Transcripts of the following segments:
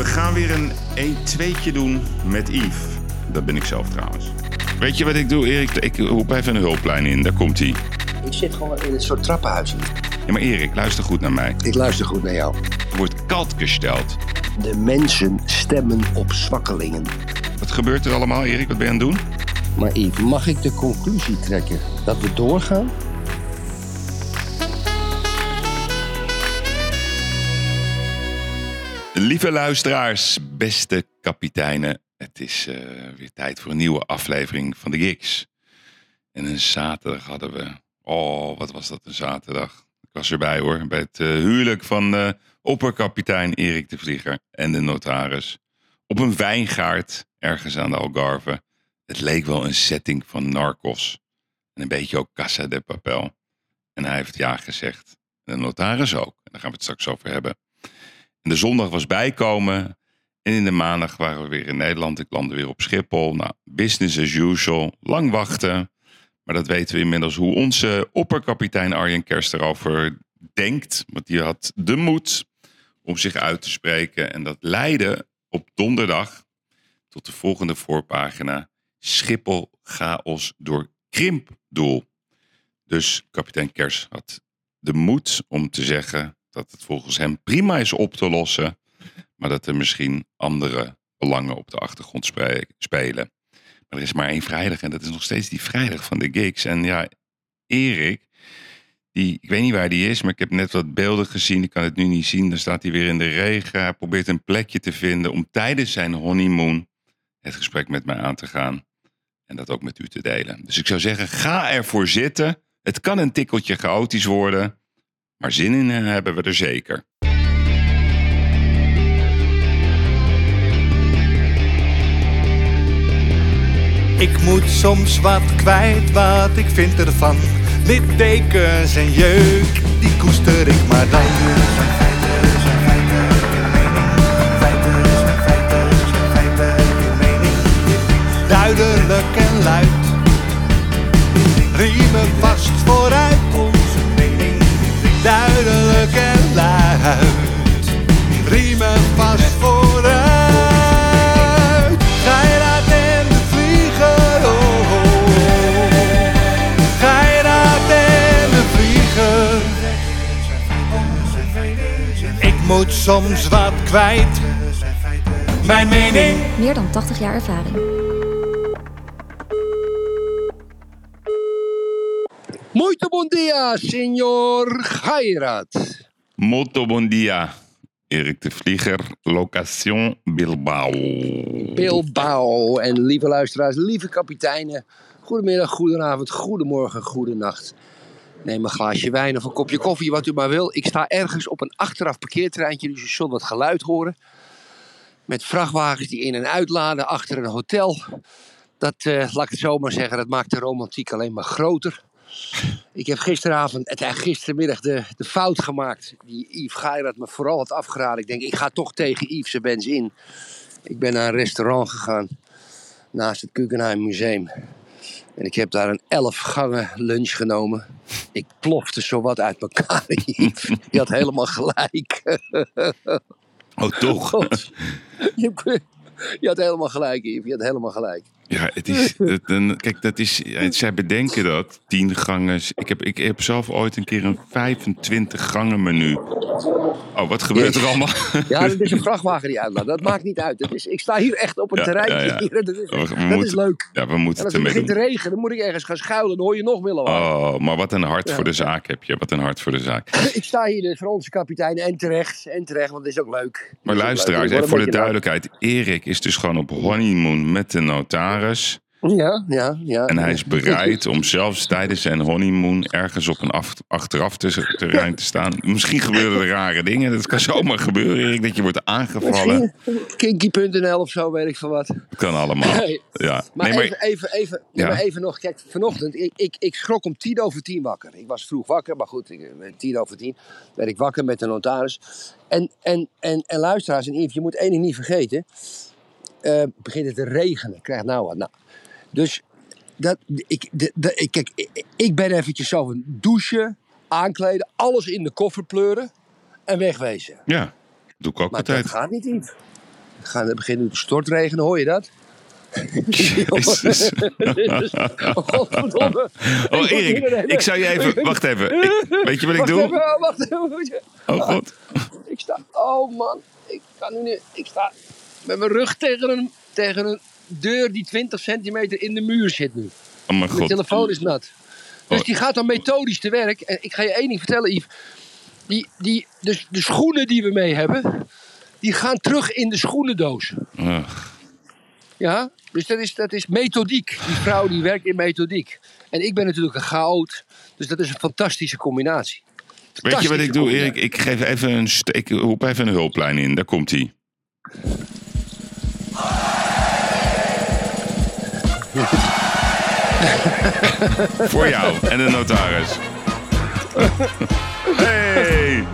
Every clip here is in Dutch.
We gaan weer een 1-2'tje doen met Yves. Dat ben ik zelf trouwens. Weet je wat ik doe, Erik? Ik roep even een hulplijn in. Daar komt hij. Ik zit gewoon in een soort trappenhuis. Ja, maar Erik, luister goed naar mij. Ik luister goed naar jou. Er wordt kalt gesteld. De mensen stemmen op zwakkelingen. Wat gebeurt er allemaal, Erik? Wat ben je aan het doen? Maar Yves, mag ik de conclusie trekken dat we doorgaan? Lieve luisteraars, beste kapiteinen. Het is eh, weer tijd voor een nieuwe aflevering van de Gigs. En een zaterdag hadden we... Oh, wat was dat een zaterdag. Ik was erbij hoor. Bij het uh, huwelijk van uh, opperkapitein Erik de Vlieger en de notaris. Op een wijngaard ergens aan de Algarve. Het leek wel een setting van Narcos. En een beetje ook Casa de Papel. En hij heeft ja gezegd. En de notaris ook. En daar gaan we het straks over hebben. En de zondag was bijkomen. En in de maandag waren we weer in Nederland. Ik landde weer op Schiphol. Nou, business as usual. Lang wachten. Maar dat weten we inmiddels hoe onze opperkapitein Arjen Kerst erover denkt. Want die had de moed om zich uit te spreken. En dat leidde op donderdag tot de volgende voorpagina. Schiphol chaos door krimpdoel. Dus kapitein Kers had de moed om te zeggen dat het volgens hem prima is op te lossen, maar dat er misschien andere belangen op de achtergrond spelen. Maar er is maar één vrijdag en dat is nog steeds die vrijdag van de gigs. En ja, Erik, die, ik weet niet waar die is, maar ik heb net wat beelden gezien. Ik kan het nu niet zien. Dan staat hij weer in de regen. Hij probeert een plekje te vinden om tijdens zijn honeymoon het gesprek met mij aan te gaan. En dat ook met u te delen. Dus ik zou zeggen, ga ervoor zitten. Het kan een tikkeltje chaotisch worden. Maar zin in hebben we er zeker. Ik moet soms wat kwijt wat ik vind ervan. Littekens en jeuk, die koester ik maar dan. Duidelijk en luid, riemen vast vooruit. Duidelijk en luid, riemen vast vooruit. Geiraat en de vlieger, oh, oh, oh. Geiraat en de vlieger. Ik moet soms wat kwijt. Mijn mening. Meer dan 80 jaar ervaring. Muito bom dia, senor Gairat. Molto bon dia. Erik de Vlieger, location Bilbao. Bilbao. En lieve luisteraars, lieve kapiteinen. Goedemiddag, goedenavond, goedemorgen, goedenacht. Neem een glaasje wijn of een kopje koffie, wat u maar wil. Ik sta ergens op een achteraf parkeerterreintje, dus u zult wat geluid horen. Met vrachtwagens die in- en uitladen achter een hotel. Dat, eh, laat ik het zo maar zeggen, dat maakt de romantiek alleen maar groter. Ik heb gisteravond, het, eh, gistermiddag de, de fout gemaakt. Die Yves Geirat me vooral had afgeraden. Ik denk, ik ga toch tegen Yves zijn Benz in. Ik ben naar een restaurant gegaan. Naast het Guggenheim Museum. En ik heb daar een elf gangen lunch genomen. Ik plofte zowat uit elkaar, Yves. Je had helemaal gelijk. Oh, toch? God. Je had helemaal gelijk, Yves. Je had helemaal gelijk. Ja, het is. Het, een, kijk, dat is. Zij bedenken dat. Tien gangen. Ik heb, ik heb zelf ooit een keer een 25 gangen menu. Oh, wat gebeurt er allemaal? Ja, dat is een vrachtwagen die uitlaat. Dat maakt niet uit. Dat is, ik sta hier echt op een Ja, terreintje. ja, ja. Hier. Dat, is, We- we dat is moeten- leuk. Ja, we En moeten als het begint te regenen, dan moet ik ergens gaan schuilen. Dan hoor je nog willen Oh, maar wat een hart voor de zaak heb je. Wat een hart voor de zaak. Ik sta hier dus voor onze kapitein en terecht. En terecht, want het is ook leuk. Maar luisteraars, leuk. voor de duidelijkheid. Erik is dus gewoon op honeymoon met de notaris. Ja, ja, ja. En hij is bereid om zelfs tijdens zijn honeymoon ergens op een af, achteraf tussen- terrein te staan. Misschien gebeuren er rare dingen. Dat kan zomaar gebeuren, Erik, dat je wordt aangevallen. Kinky.nl of zo, weet ik veel wat. Dat kan allemaal. Ja. Maar, Nee, maar even, even, even, Ja. maar even nog, kijk, vanochtend, ik, ik, ik schrok om tien over tien wakker. Ik was vroeg wakker, maar goed, ik, eh, tien over tien werd ik wakker met de notaris. En, en, en, en luisteraars en Yves, je moet één ding niet vergeten. Eh begint het te regenen, krijg nou wat. Nou, dus, dat, ik, de, de, ik, kijk, ik, ik ben eventjes zo een douchen, aankleden, alles in de koffer pleuren en wegwezen. ja, doe ik ook Maar altijd. dat gaat niet, Yves. Het begint nu te stortregenen, hoor je dat? Jezus. oh. Oh, Erik, ik zou je even... Wacht even. Ik- weet je wat ik Wacht doe? even, wacht even. Oh god. Ik sta, oh man, ik kan nu niet, ik sta met mijn rug tegen een, tegen een deur die 20 centimeter in de muur zit nu. Oh mijn Mijn telefoon is nat. Dus Oh. die gaat dan methodisch te werk. En ik ga je één ding vertellen, Yves. Die, die, dus de schoenen die we mee hebben, die gaan terug in de schoenendoos. Ja, dus dat is, dat is methodiek. Die vrouw die werkt in methodiek. En ik ben natuurlijk een chaot. Dus dat is een fantastische combinatie. Weet je wat ik doe, Erik? Ik geef even een... Ik roep even een hulplijn in. Daar komt hij. Voor jou en de notaris. Hey,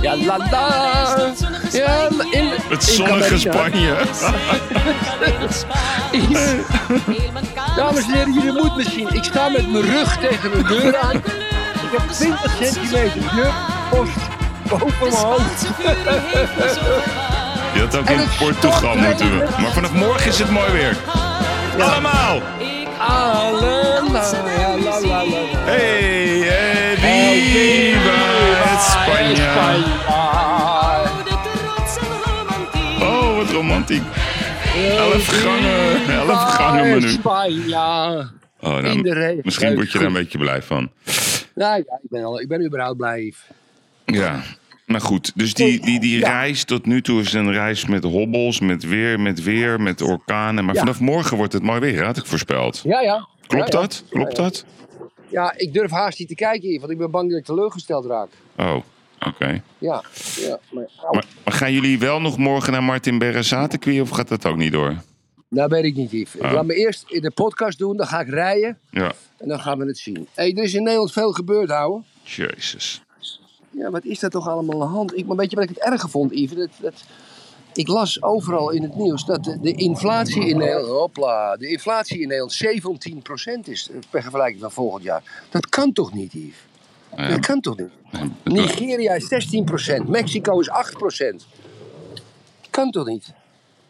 Ja, la la. Ja, in, het zonnige. Spanje. Dames en heren, jullie moeten me zien. Ik sta met mijn rug tegen een deur aan. Ik heb 20 centimeter post boven mijn hoofd. Je had ook En in Portugal moeten we. Maar vanaf morgen is het mooi weer. Allemaal. Allemaal. Ja, la, la. Hey, hey, viva het Spanje. Oh, wat romantiek. Elf gangen, elf gangen menu. Spanje. Oh, nou, misschien word je daar een beetje blij van. Nou ja, ik ben, al, ik ben überhaupt blij. Ja, maar goed. Dus die, die, die Ja. reis tot nu toe is een reis met hobbels, met weer, met weer, met orkanen. Maar Ja. vanaf morgen wordt het mooi weer, had ik voorspeld. Ja, ja. Klopt Ja, dat? Klopt dat? Ja, ik durf haast niet te kijken, want ik ben bang dat ik teleurgesteld raak. Oh, oké. Ja, ja. Maar, au. Maar, maar gaan jullie wel nog morgen naar Martin Berrezatenkwie of gaat dat ook niet door? Dat weet ik niet, Yves. Ah. Laat me eerst in de podcast doen, dan ga ik rijden Ja, en dan gaan we het zien. Hey, er is in Nederland veel gebeurd, houden. jezus. Ja, wat is dat toch allemaal aan de hand? Ik, maar weet je wat ik het erger vond, Yves? Dat, dat, ik las overal in het nieuws dat de, de inflatie in Nederland, hopla, de inflatie in Nederland 17% is eh, per vergelijking van volgend jaar. Dat kan toch niet, Yves? Ja, Dat kan toch niet? Nigeria is 16%, Mexico is 8%. Kan toch niet?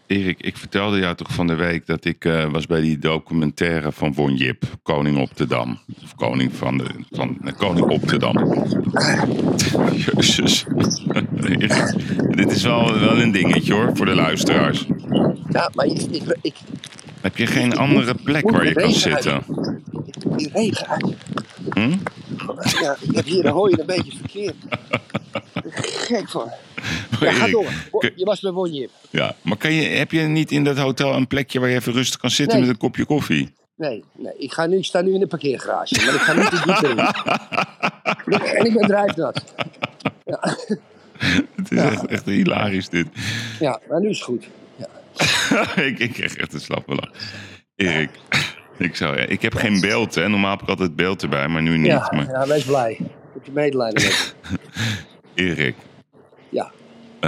Erik, ik vertelde jou toch van de week dat ik eh, was bij die documentaire van Von Jip, Koning op de Dam. Of Koning van de, van, nee, Koning op de Dam. Jezus. Dit is wel, wel een dingetje hoor, voor de luisteraars. Ja, maar ik, ik, ik, Heb je geen andere plek waar je kan zitten? die regen uit. Hm? Ja, ik heb hier, je een beetje verkeerd. Gek van. Ja, ga door. Je was bij Wonjip. Ja, maar kan je, heb je niet in dat hotel een plekje waar je even rustig kan zitten Nee. met een kopje koffie? Nee, nee ik, ga nu, ik sta nu in de parkeergarage, maar ik ga niet de diepte in. En ik ben drijfnat. Ja, Het is echt, echt hilarisch dit. ja, maar nu is het goed. Ja. ik, ik krijg echt een slappe lach. Erik, ik, zou, ik heb geen beeld, hè. Normaal heb ik altijd beeld erbij, maar nu niet. Ja, Maar ja, wees blij. Heb je medelijden met. Erik.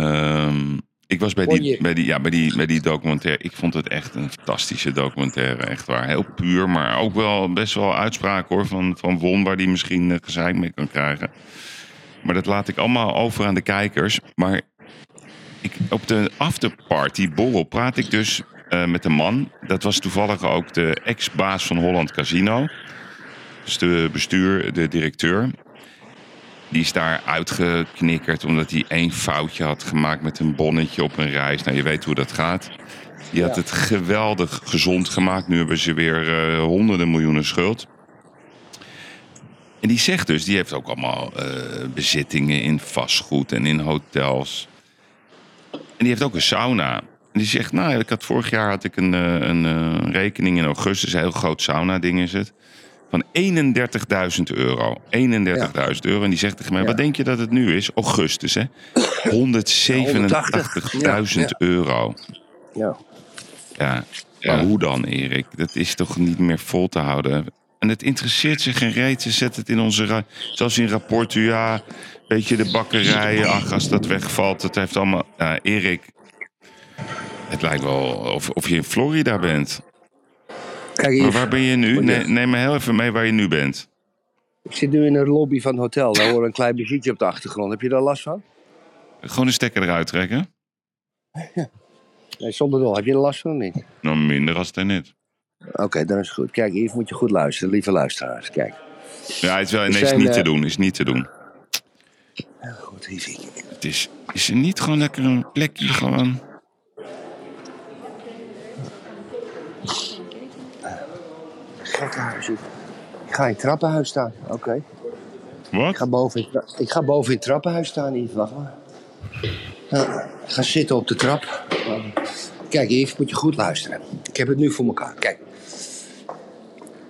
Ehm, ik was bij die, bij, die, ja, bij, die, bij die documentaire. Ik vond het echt een fantastische documentaire, echt waar. Heel puur, maar ook wel best wel uitspraken hoor, van, van Won, waar die misschien uh, gezeik mee kan krijgen. Maar dat laat ik allemaal over aan de kijkers. Maar ik, op de afterparty borrel praat ik dus eh, met een man. Dat was toevallig ook de ex-baas van Holland Casino. Dus de bestuur, de directeur. Die is daar uitgeknikkerd omdat hij één foutje had gemaakt met een bonnetje op een reis. Nou, je weet hoe dat gaat. Die had Ja. het geweldig gezond gemaakt. Nu hebben ze weer eh, honderden miljoenen schuld. En die zegt dus, die heeft ook allemaal eh, bezittingen in vastgoed en in hotels. En die heeft ook een sauna. En die zegt, nou, ik had, vorig jaar had ik een, eh, een, eh, rekening in augustus, een heel groot sauna-ding is het, van 31.000 euro. 31.000 euro. En die zegt tegen mij, Ja. wat denk je dat het nu is? Augustus, hè? 187.000 Ja, euro. Ja. Ja, maar hoe dan, Erik? Dat is toch niet meer vol te houden? En het interesseert ze geen reet. Ze zetten het in onze... Zelfs in rapporten, ja... Weet je, de bakkerijen, ach, als dat wegvalt, dat heeft allemaal... Ja, Erik, het lijkt wel of, of je in Florida bent. Kijk, Maar waar ben je nu? Neem me heel even mee waar je nu bent. ik zit nu in een lobby van het hotel. Daar hoor een klein muziekje op de achtergrond. Heb je daar last van? Gewoon een stekker eruit trekken. Nee, zonder dol. Heb je er last van of niet? Nou, minder als daarnet. Oké, dan is het goed. Kijk, Yves, moet je goed luisteren, lieve luisteraars. Kijk. Ja, het is wel We ineens zijn, niet eh, te doen. Is niet te doen. Goed, Yves. Het is, is er niet gewoon lekker een plekje gewoon... Gekkenhuis. Ik ga in het trappenhuis staan. Oké. Ik, Wat? ga boven in, ik ga boven in het trappenhuis staan, Yves. Wacht maar. Ik ga zitten op de trap. Kijk, Yves, moet je goed luisteren. Ik heb het nu voor elkaar. Kijk.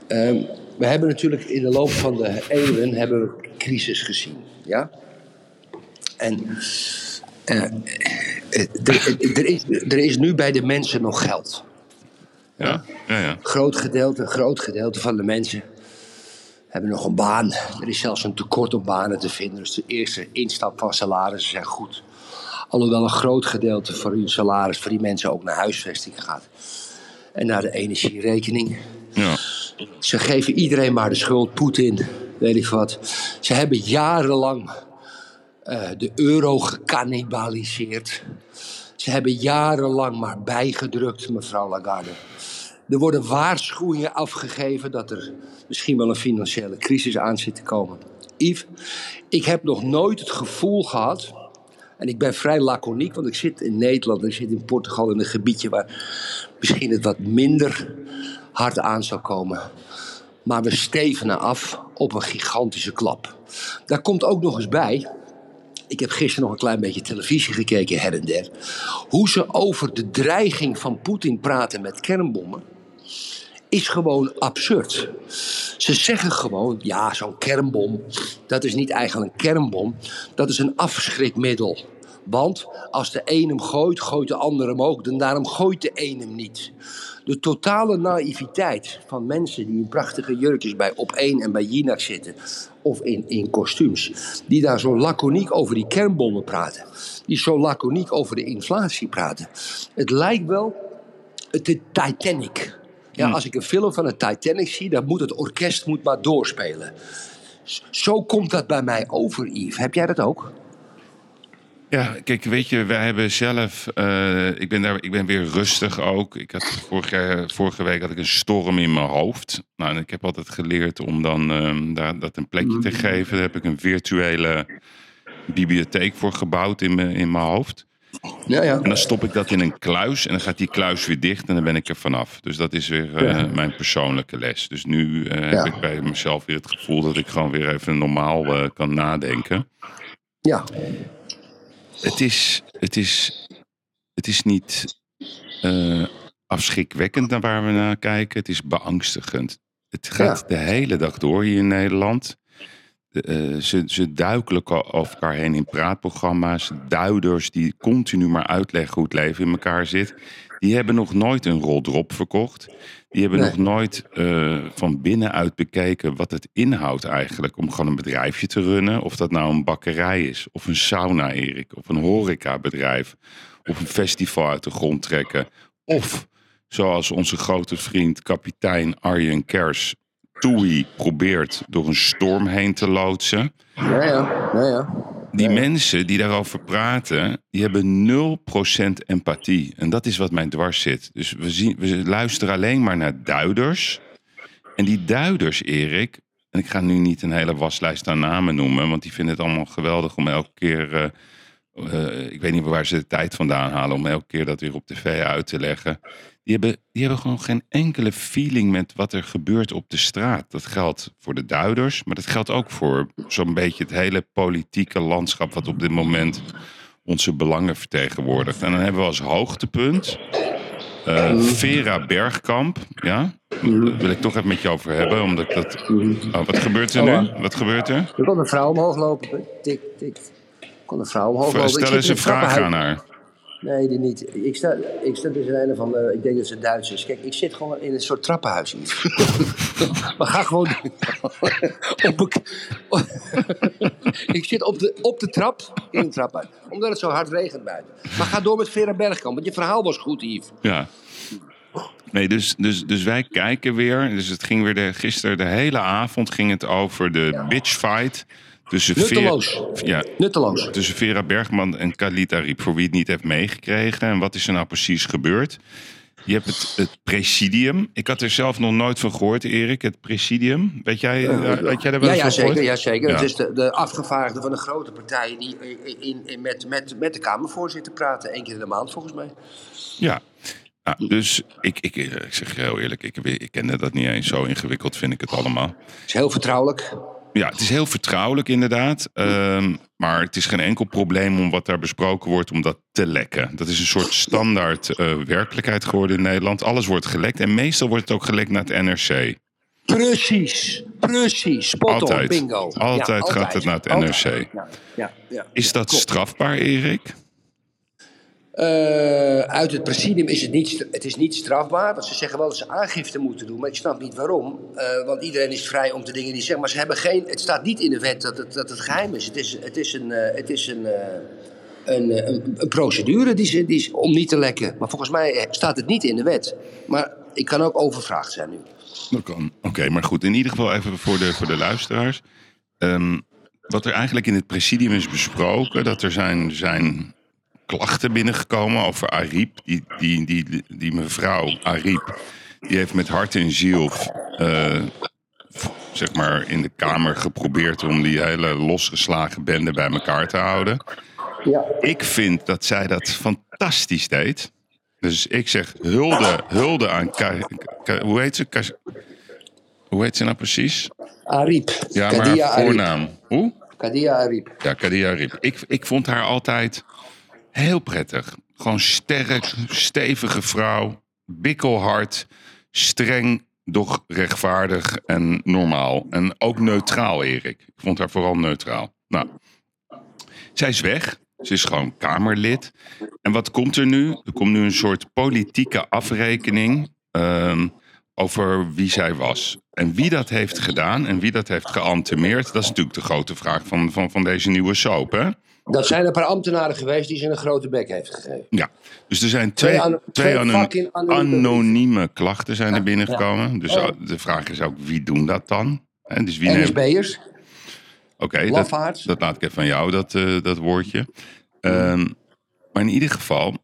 Ehm, we hebben natuurlijk in de loop van de eeuwen hebben we crisis gezien. Ja? En eh, eh, er, er, is, er is nu bij de mensen nog geld. Ja, ja, ja. Groot gedeelte, groot gedeelte van de mensen hebben nog een baan. Er is zelfs een tekort om banen te vinden. Dus de eerste instap van salarissen zijn goed. Alhoewel een groot gedeelte van hun salaris voor die mensen ook naar huisvesting gaat. En naar de energierekening. ja. Ze geven iedereen maar de schuld, Poetin, weet ik wat. Ze hebben jarenlang eh, de euro gekannibaliseerd. Ze hebben jarenlang maar bijgedrukt, mevrouw Lagarde. Er worden waarschuwingen afgegeven dat er misschien wel een financiële crisis aan zit te komen. Yves, ik heb nog nooit het gevoel gehad, en ik ben vrij laconiek, want ik zit in Nederland ik zit in Portugal in een gebiedje waar misschien het wat minder hard aan zou komen. Maar we stevenen af op een gigantische klap. Daar komt ook nog eens bij. Ik heb gisteren nog een klein beetje televisie gekeken, her en der. Hoe ze over de dreiging van Poetin praten met kernbommen. Is gewoon absurd. Ze zeggen gewoon: ja, zo'n kernbom. Dat is niet eigenlijk een kernbom. Dat is een afschrikmiddel. Want als de een hem gooit, gooit de ander hem ook. En daarom gooit de een hem niet. De totale naïviteit van mensen die in prachtige jurkjes bij Op 1 en bij Jinak zitten. Of in, in kostuums. Die daar zo laconiek over die kernbommen praten. Die zo laconiek over de inflatie praten. Het lijkt wel de Titanic. Ja, als ik een film van de Titanic zie, dan moet het orkest moet maar doorspelen. Zo komt dat bij mij over, Yves. Heb jij dat ook? Ja, kijk, weet je, wij hebben zelf. eh, ik, ben daar, ik ben weer rustig ook. Ik had vorige, vorige week had ik een storm in mijn hoofd. Nou, en ik heb altijd geleerd om dan ehm, daar, dat een plekje te geven. Daar heb ik een virtuele bibliotheek voor gebouwd in mijn, in mijn hoofd. Ja, ja. En dan stop ik dat in een kluis en dan gaat die kluis weer dicht en dan ben ik er vanaf. Dus dat is weer eh, Ja. mijn persoonlijke les. Dus nu eh, heb ik bij mezelf weer het gevoel dat ik gewoon weer even normaal eh, kan nadenken. Ja, Het is, het is, het is niet afschrikwekkend naar waar we naar kijken. Het is beangstigend. Het gaat de hele dag door hier in Nederland. Eh, ze, ze duikelen ko- over elkaar heen in praatprogramma's. Duiders die continu maar uitleggen hoe het leven in elkaar zit. Die hebben nog nooit een rol drop verkocht. Die hebben Nee. nog nooit eh, van binnenuit bekeken wat het inhoudt eigenlijk om gewoon een bedrijfje te runnen. Of dat nou een bakkerij is, of een sauna, Erik, of een horecabedrijf, of een festival uit de grond trekken. Of, zoals onze grote vriend kapitein Arjen Kers, Toei probeert door een storm heen te loodsen. ja, ja. ja, ja. Die mensen die daarover praten, die hebben 0% empathie. En dat is wat mij dwars zit. Dus we, zien, we luisteren alleen maar naar duiders. En die duiders, Erik, en ik ga nu niet een hele waslijst aan namen noemen, want die vinden het allemaal geweldig om elke keer. eh, eh, ik weet niet waar ze de tijd vandaan halen om elke keer dat weer op tv uit te leggen. Die hebben, die hebben gewoon geen enkele feeling met wat er gebeurt op de straat. Dat geldt voor de duiders, maar dat geldt ook voor zo'n beetje het hele politieke landschap wat op dit moment onze belangen vertegenwoordigt. En dan hebben we als hoogtepunt eh, Vera Bergkamp. Ja, daar wil ik toch even met je over hebben, omdat ik dat. Oh, wat gebeurt er nu? Wat gebeurt er? Er kon een vrouw omhoog lopen. Tik, tik. Er kon een vrouw omhoog lopen. Ik Stel eens een vraag aan haar. Nee, die niet. Ik sta, ik sta dus in een van de, ik denk dat ze Duits is. Kijk, ik zit gewoon in een soort trappenhuis hier. maar ga gewoon op ik zit op de, op de trap in een trappenhuis. Omdat het zo hard regent buiten. Maar ga door met Vera Bergkamp, want je verhaal was goed, Yves. Ja. Nee, dus, dus, dus wij kijken weer. Dus het ging weer de, gisteren de hele avond ging het over de bitchfight Tussen Ver- Nutteloos. ja, Nutteloos. tussen Vera Bergman en Khalid Ariep. Voor wie het niet heeft meegekregen. En wat is er nou precies gebeurd? Je hebt het, het presidium. Ik had er zelf nog nooit van gehoord, Erik. Het presidium. Weet jij, weet jij daar wel Ja, eens ja, gehoord? zeker. Ja, zeker. Ja. Het is de, de afgevaardigden van de grote partijen die in, in, in- met, met, met de Kamervoorzitter praten. Eén keer in de maand volgens mij. Ja. Ja, dus ik, ik, eh, ik zeg je heel eerlijk, ik, ik kende dat niet eens. Zo ingewikkeld vind ik het allemaal. Het is heel vertrouwelijk. Ja, het is heel vertrouwelijk inderdaad. Ehm, maar het is geen enkel probleem om wat daar besproken wordt, om dat te lekken. Dat is een soort standaard eh, werkelijkheid geworden in Nederland. Alles wordt gelekt en meestal wordt het ook gelekt naar het NRC. Precies. Precies. Spot on. Altijd. Bingo. Ja, Altijd gaat het naar het Altijd. NRC. Ja, ja. Is dat strafbaar, Erik? Eh, uit het presidium is het niet, het is niet strafbaar. Want ze zeggen wel dat ze aangifte moeten doen. Maar ik snap niet waarom. Eh, want iedereen is vrij om de dingen die ze zeggen. Maar ze hebben geen, het staat niet in de wet dat het, dat het geheim is. Het is, het is een, eh, het is een, een, een, een procedure die ze, die om niet te lekken. Maar volgens mij staat het niet in de wet. Maar ik kan ook overvraagd zijn nu. Dat kan. Oké, maar goed. In ieder geval even voor de, voor de luisteraars. Ehm, wat er eigenlijk in het presidium is besproken, dat er zijn, zijn klachten binnengekomen over Ariep. Die, die, die, die mevrouw Ariep, die heeft met hart en ziel eh, zeg maar in de Kamer geprobeerd om die hele losgeslagen bende bij elkaar te houden. Ja. Ik vind dat zij dat fantastisch deed. Dus ik zeg hulde, hulde aan... Ka- Ka- hoe heet ze? Ka- hoe heet ze nou precies? Ariep. Ja, maar Kadia haar Ariep. voornaam. Hoe? Kadia Ariep. Ja, Kadia Rip. Ik, ik vond haar altijd heel prettig. Gewoon sterk, stevige vrouw. Bikkelhard. Streng, doch rechtvaardig en normaal. En ook neutraal, Erik. Ik vond haar vooral neutraal. Nou, zij is weg. Ze is gewoon Kamerlid. En wat komt er nu? Er komt nu een soort politieke afrekening ehm, over wie zij was. En wie dat heeft gedaan en wie dat heeft geantemeerd, dat is natuurlijk de grote vraag van, van, van deze nieuwe soap. Hè? Dat zijn een paar ambtenaren geweest die ze een grote bek heeft gegeven. Ja, dus er zijn twee, Twee anonieme klachten zijn er binnengekomen. Dus Oh. de vraag is ook, wie doen dat dan? Hè, dus wie neemt... NSB'ers, Oké, dat, dat laat ik even van jou, dat, eh, dat woordje. Ehm, maar in ieder geval,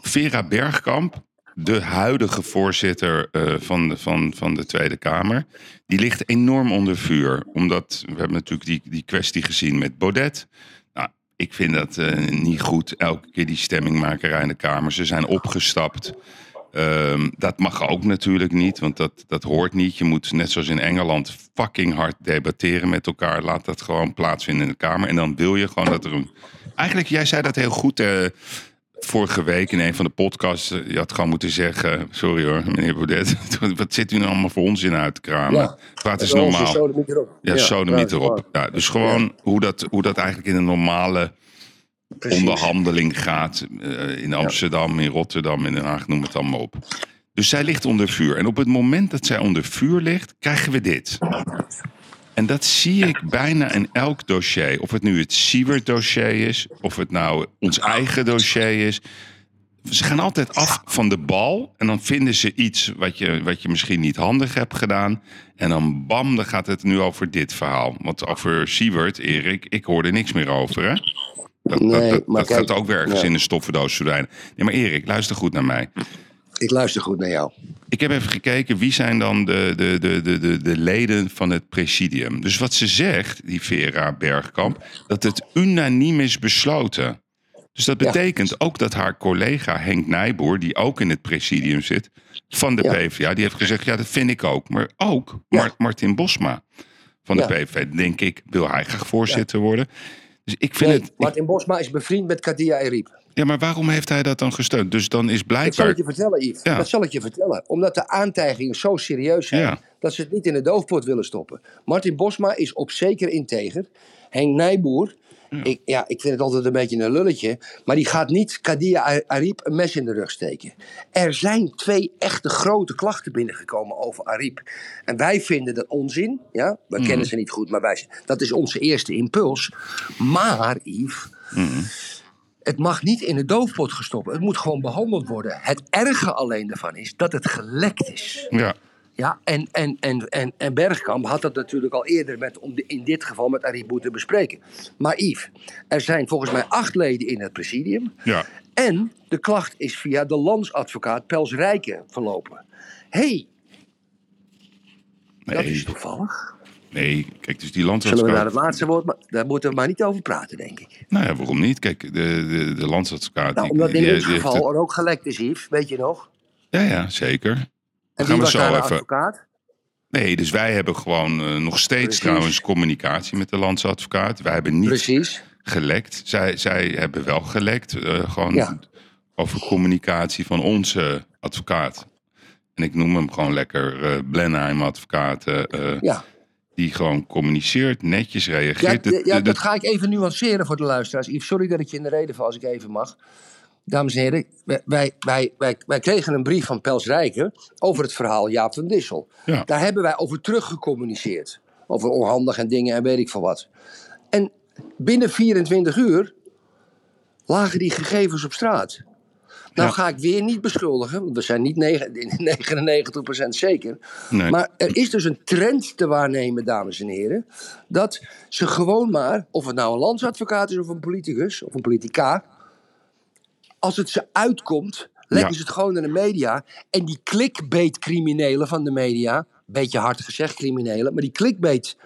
Vera Bergkamp, de huidige voorzitter eh, van, de, van, van de Tweede Kamer, die ligt enorm onder vuur. Omdat we hebben natuurlijk die, die kwestie gezien met Baudet. Ik vind dat eh, niet goed, elke keer die stemmingmakerij in de Kamer. Ze zijn opgestapt. Ehm, dat mag ook natuurlijk niet, want dat, dat hoort niet. Je moet net zoals in Engeland fucking hard debatteren met elkaar. Laat dat gewoon plaatsvinden in de Kamer. En dan wil je gewoon dat er een. Eigenlijk, jij zei dat heel goed eh, vorige week in een van de podcasts. Eh, Je had gewoon moeten zeggen: Sorry hoor, meneer Baudet. Wat zit u nou allemaal voor onzin uit te kramen? Ja. Praat eens ons normaal. sodemiet erop. Ja, sodemiet ja, erop. Ja, dus gewoon hoe, dat, hoe dat eigenlijk in een normale Precies. onderhandeling gaat. eh, in Amsterdam, in Rotterdam, in Den Haag, noem het allemaal op. Dus zij ligt onder vuur. En op het moment dat zij onder vuur ligt, krijgen we dit. En dat zie ik bijna in elk dossier. Of het nu het Siewert-dossier is, of het nou ons eigen dossier is. Ze gaan altijd af van de bal en dan vinden ze iets wat je, wat je misschien niet handig hebt gedaan. En dan bam, dan gaat het nu over dit verhaal. Want over Siewert, Erik, ik hoorde niks meer over, hè? Dat, Nee, dat, dat, maar dat kijk, gaat ook weer ergens ja. in een stoffendoos verdwijnen. Nee, maar Erik, luister goed naar mij. Ik luister goed naar jou. Ik heb even gekeken wie zijn dan de, de, de, de, de, de leden van het presidium. Dus wat ze zegt, die Vera Bergkamp, dat het unaniem is besloten. Dus dat Ja. betekent ook dat haar collega Henk Nijboer, die ook in het presidium zit, van de Ja. PvdA, die heeft gezegd, ja dat vind ik ook. Maar ook Ja. Martin Bosma van de. PVV, denk ik, wil hij graag voorzitter worden. Dus ik vind Nee, het... Martin Bosma is bevriend met Kadia Ariep. Ja, maar waarom heeft hij dat dan gesteund? Dus dan is Dat zal blijkbaar... ik je vertellen, Yves. Ja. Dat zal ik je vertellen. Omdat de aantijgingen zo serieus zijn Ja. dat ze het niet in de doofpot willen stoppen. Martin Bosma is op zeker integer. Henk Nijboer, Ik, ja, ik vind het altijd een beetje een lulletje. Maar die gaat niet Kadia Ariep een mes in de rug steken. Er zijn twee echte grote klachten binnengekomen over Ariep. En wij vinden dat onzin. Ja? We Mhm. kennen ze niet goed, maar wij, dat is onze eerste impuls. Maar, Yves. Mhm. Het mag niet in de doofpot gestopt. Het moet gewoon behandeld worden. Het erge alleen daarvan is dat het gelekt is. Ja, Ja, en, en, en, en, en Bergkamp had dat natuurlijk al eerder met, om de- in dit geval met Arie Boet te bespreken. Maar Yves, er zijn volgens mij acht leden in het presidium. Ja. En de klacht is via de landsadvocaat Pels Rijken verlopen. Hé, hey, dat Nee, is toevallig. Nee, kijk, dus die Zullen we landsadvocaat... het laatste woord, maar daar moeten we maar niet over praten, denk ik. Nou ja, waarom niet? Kijk, de, de, de. Nou, omdat in die- die heeft geval het- er ook gelekt is, Yves, weet je nog? Ja, ja, zeker. En gaan we zo even- advocaat? Nee, dus wij hebben gewoon eh, nog steeds Precies. trouwens communicatie met de landsadvocaat. Wij hebben niet Precies. gelekt. Zij, zij hebben wel gelekt. eh, gewoon Ja. over communicatie van onze advocaat. En ik noem hem gewoon lekker eh Blenheim advocaat. eh, Ja. Die gewoon communiceert, netjes reageert. ja, dat ga ik even nuanceren voor de luisteraars. Yves, sorry dat ik je in de reden val als ik even mag. Dames en heren, wij, wij, wij, wij, wij kregen een brief van Pels Rijken over het verhaal Jaap van Dissel. Ja. Daar hebben wij over teruggecommuniceerd. Over onhandig en dingen en weet ik veel wat. En binnen 24 uur lagen die gegevens op straat. Nou Ja. ga ik weer niet beschuldigen, want we zijn niet negen- 99% zeker. Nee. Maar er is dus een trend te waarnemen, dames en heren. Dat ze gewoon maar, of het nou een landsadvocaat is of een politicus of een politica. Als het ze uitkomt, leggen Ja. ze het gewoon naar de media. En die clickbait-criminelen van de media, beetje hard gezegd criminelen, maar die clickbait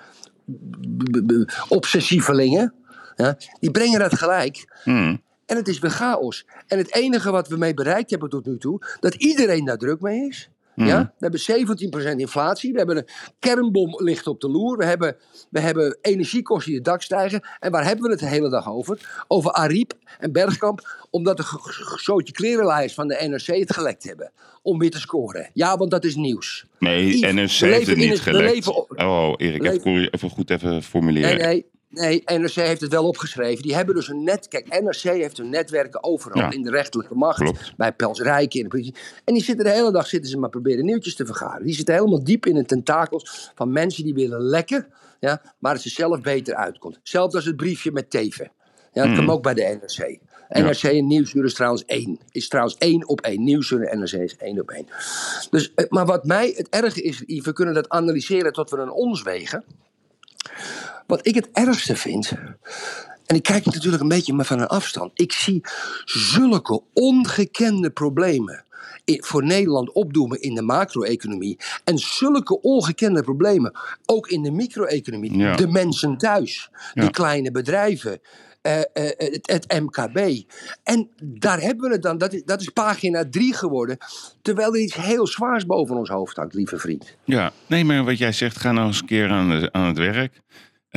obsessievelingen, ja, die brengen dat gelijk. Hmm. En het is weer chaos. En het enige wat we mee bereikt hebben tot nu toe, dat iedereen daar druk mee is. Ja? We hebben 17% inflatie. We hebben een kernbom ligt op de loer. We hebben, we hebben energiekosten die de dak stijgen. En waar hebben we het de hele dag over? Over Ariep en Bergkamp. Omdat de gezootje klerenlijst van de NRC het gelekt hebben. Om weer te scoren. Ja, want dat is nieuws. Nee, Yves, NRC heeft het niet het- gelekt. leven Oh, Erik, even, even goed even formuleren. Nee, nee. Nee, NRC heeft het wel opgeschreven. Die hebben dus een net. Kijk, NRC heeft hun netwerken overal Ja. in de rechterlijke macht. Klopt. Bij Pels Rijken in de politie. En die zitten de hele dag zitten ze maar proberen nieuwtjes te vergaren. Die zitten helemaal diep in de tentakels van mensen die willen lekken. Ja, maar het ze zelf beter uitkomt. Zelfs als het briefje met Teven. Ja, dat kwam ook bij de NRC. NRC en Nieuwsuur is trouwens één. Is trouwens één op één. Nieuwsuur en NRC is één op één. Dus, eh, maar wat mij het erge is, we kunnen dat analyseren tot we een ons wegen. Wat ik het ergste vind. En ik kijk het natuurlijk een beetje maar van een afstand. Ik zie zulke ongekende problemen voor Nederland opdoemen in de macro-economie. En zulke ongekende problemen ook in de micro-economie. Ja. De mensen thuis, Ja. de kleine bedrijven. eh, eh, het, het MKB. En daar hebben we het dan. Dat is, dat is pagina 3 geworden. Terwijl er iets heel zwaars boven ons hoofd hangt, lieve vriend. Ja, nee, maar wat jij zegt, ga nou eens een keer aan, de- aan het werk.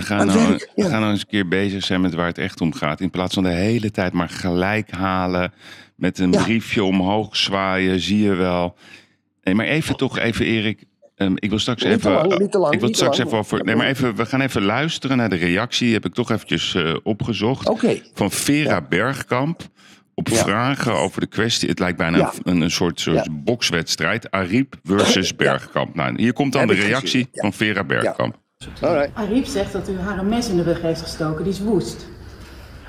En ga Aan het nou, werk, ja. ga nou eens een keer bezig zijn met waar het echt om gaat. In plaats van de hele tijd maar gelijk halen. Met een Ja. briefje omhoog zwaaien, zie je wel. Nee, maar even toch, even Erik. ehm, ik wil straks Niet even. lang, niet te lang, ik wil niet straks lang. even over. Nee, maar even, we gaan even luisteren naar de reactie. Die heb ik toch eventjes eh, opgezocht. Oké. Van Vera Bergkamp. Op vragen over de kwestie. Het lijkt bijna een, een soort, soort bokswedstrijd. Ariep versus Bergkamp. Nou, hier komt dan Heb de reactie van Vera Bergkamp. Alright. Ariep zegt dat u haar een mes in de rug heeft gestoken. Die is woest.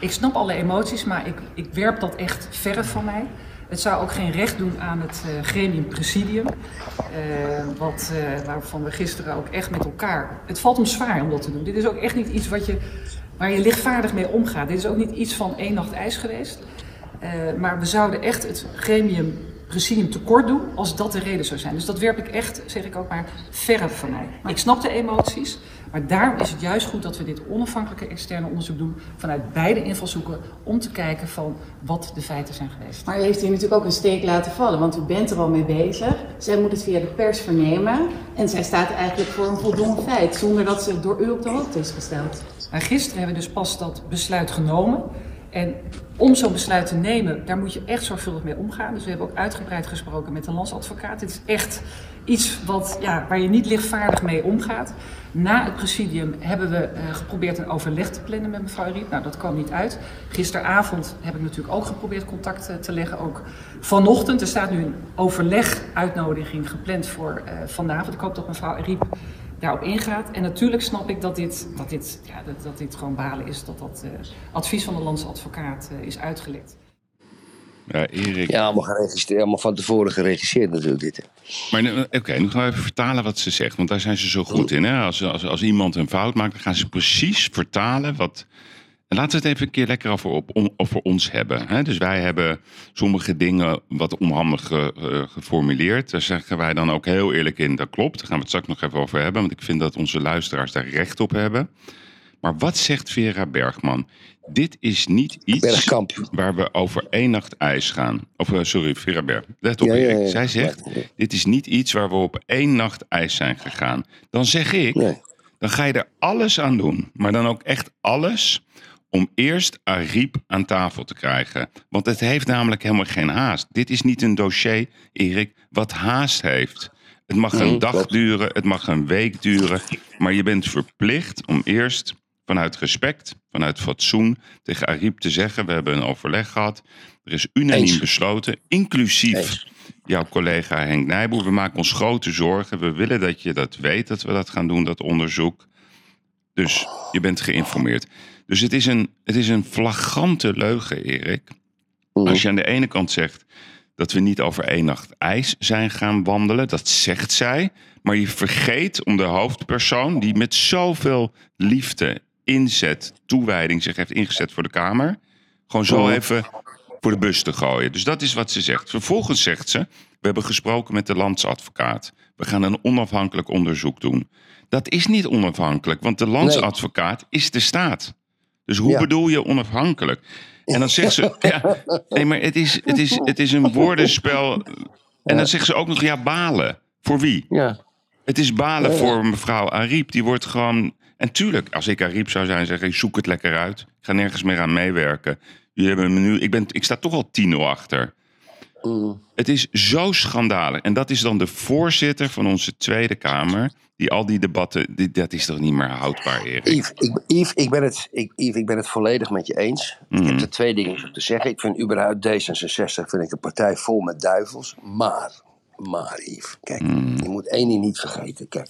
Ik snap alle emoties, maar ik, ik werp dat echt verre van mij. Het zou ook geen recht doen aan het eh, gremium presidium. eh, wat, eh, waarvan we gisteren ook echt met elkaar... Het valt hem zwaar om dat te doen. Dit is ook echt niet iets wat je, waar je lichtvaardig mee omgaat. Dit is ook niet iets van één nacht ijs geweest. Eh, maar we zouden echt het gremium presidium tekort doen als dat de reden zou zijn. Dus dat werp ik echt, zeg ik ook maar, verre van mij. Ik snap de emoties, maar daarom is het juist goed dat we dit onafhankelijke externe onderzoek doen vanuit beide invalshoeken om te kijken van wat de feiten zijn geweest. Maar u heeft hier natuurlijk ook een steek laten vallen, want u bent er al mee bezig. Zij moet het via de pers vernemen. En zij staat eigenlijk voor een voldongen feit, zonder dat ze door u op de hoogte is gesteld. Maar gisteren hebben we dus pas dat besluit genomen. En om zo'n besluit te nemen, daar moet je echt zorgvuldig mee omgaan. Dus we hebben ook uitgebreid gesproken met de landsadvocaat. Dit is echt iets wat, ja, waar je niet lichtvaardig mee omgaat. Na het presidium hebben we eh, geprobeerd een overleg te plannen met mevrouw Riep. Nou, dat kwam niet uit. Gisteravond heb ik natuurlijk ook geprobeerd contact eh, te leggen. Ook vanochtend. Er staat nu een overleg-uitnodiging gepland voor eh, vanavond. Ik hoop dat mevrouw Riep daarop ingaat. En natuurlijk snap ik dat dit, dat dit, ja, dat, dat dit gewoon balen is dat dat eh, advies van de landsadvocaat eh, is uitgelekt. Ja, Erik. Ja, allemaal, geregistreerd, allemaal van tevoren geregisseerd natuurlijk dit. hè. Maar nu- oké, nu gaan we even vertalen wat ze zegt. Want daar zijn ze zo goed in. Hè? Als, als, als iemand een fout maakt, dan gaan ze precies vertalen wat... En laten we het even een keer lekker over, op, om- over ons hebben. Hè? Dus wij hebben sommige dingen wat onhandig ge- eh, geformuleerd. Daar zeggen wij dan ook heel eerlijk in, dat klopt. Daar gaan we het straks nog even over hebben. Want ik vind dat onze luisteraars daar recht op hebben. Maar wat zegt Vera Bergman? Dit is niet iets Bergkamp. waar we over één nacht ijs gaan. Of eh, sorry, Vera Berg. Let op, Ja, ja, Erik. ja. Zij zegt, dit is niet iets waar we op één nacht ijs zijn gegaan. Dan zeg ik, Nee. dan ga je er alles aan doen. Maar dan ook echt alles om eerst Ariep aan tafel te krijgen. Want het heeft namelijk helemaal geen haast. Dit is niet een dossier, Erik, wat haast heeft. Het mag een dag duren, het mag een week duren. Maar je bent verplicht om eerst vanuit respect, vanuit fatsoen... tegen Ariep te zeggen, we hebben een overleg gehad. Er is unaniem Eens. besloten, inclusief Eens. jouw collega Henk Nijboer. We maken ons grote zorgen. We willen dat je dat weet, dat we dat gaan doen, dat onderzoek. Dus je bent geïnformeerd. Dus het is een, het is een flagrante leugen, Erik. Mhm. Als je aan de ene kant zegt dat we niet over één nacht ijs zijn gaan wandelen, dat zegt zij. Maar je vergeet om de hoofdpersoon, die met zoveel liefde, inzet, toewijding zich heeft ingezet voor de Kamer, gewoon zo Mhm. even voor de bus te gooien. Dus dat is wat ze zegt. Vervolgens zegt ze: We hebben gesproken met de landsadvocaat. We gaan een onafhankelijk onderzoek doen. Dat is niet onafhankelijk, want de landsadvocaat is de staat. Dus hoe Ja. bedoel je onafhankelijk? En dan zegt ze: ja, Nee, maar het is, het, is, het is een woordenspel. En dan zegt ze ook nog: Ja, balen. Voor wie? Ja. Het is balen voor mevrouw Ariep. Die wordt gewoon. En tuurlijk, als ik Ariep zou zijn, zeg ik: zoek het lekker uit. Ik ga nergens meer aan meewerken. Jullie hebben me nu. Ik, ben, ik sta toch al 10-0 achter. Mm. Het is zo schandalig. En dat is dan de voorzitter van onze Tweede Kamer. Die al die debatten. Die, dat is toch niet meer houdbaar, Erik? Yves, ik, Yves, ik, ben het, ik, Yves, ik ben het volledig met je eens. Ik Mhm. heb er twee dingen op te zeggen. Ik vind überhaupt D66 vind ik een partij vol met duivels. Maar, maar Yves, kijk, Mhm. je moet één ding niet vergeten. Kijk,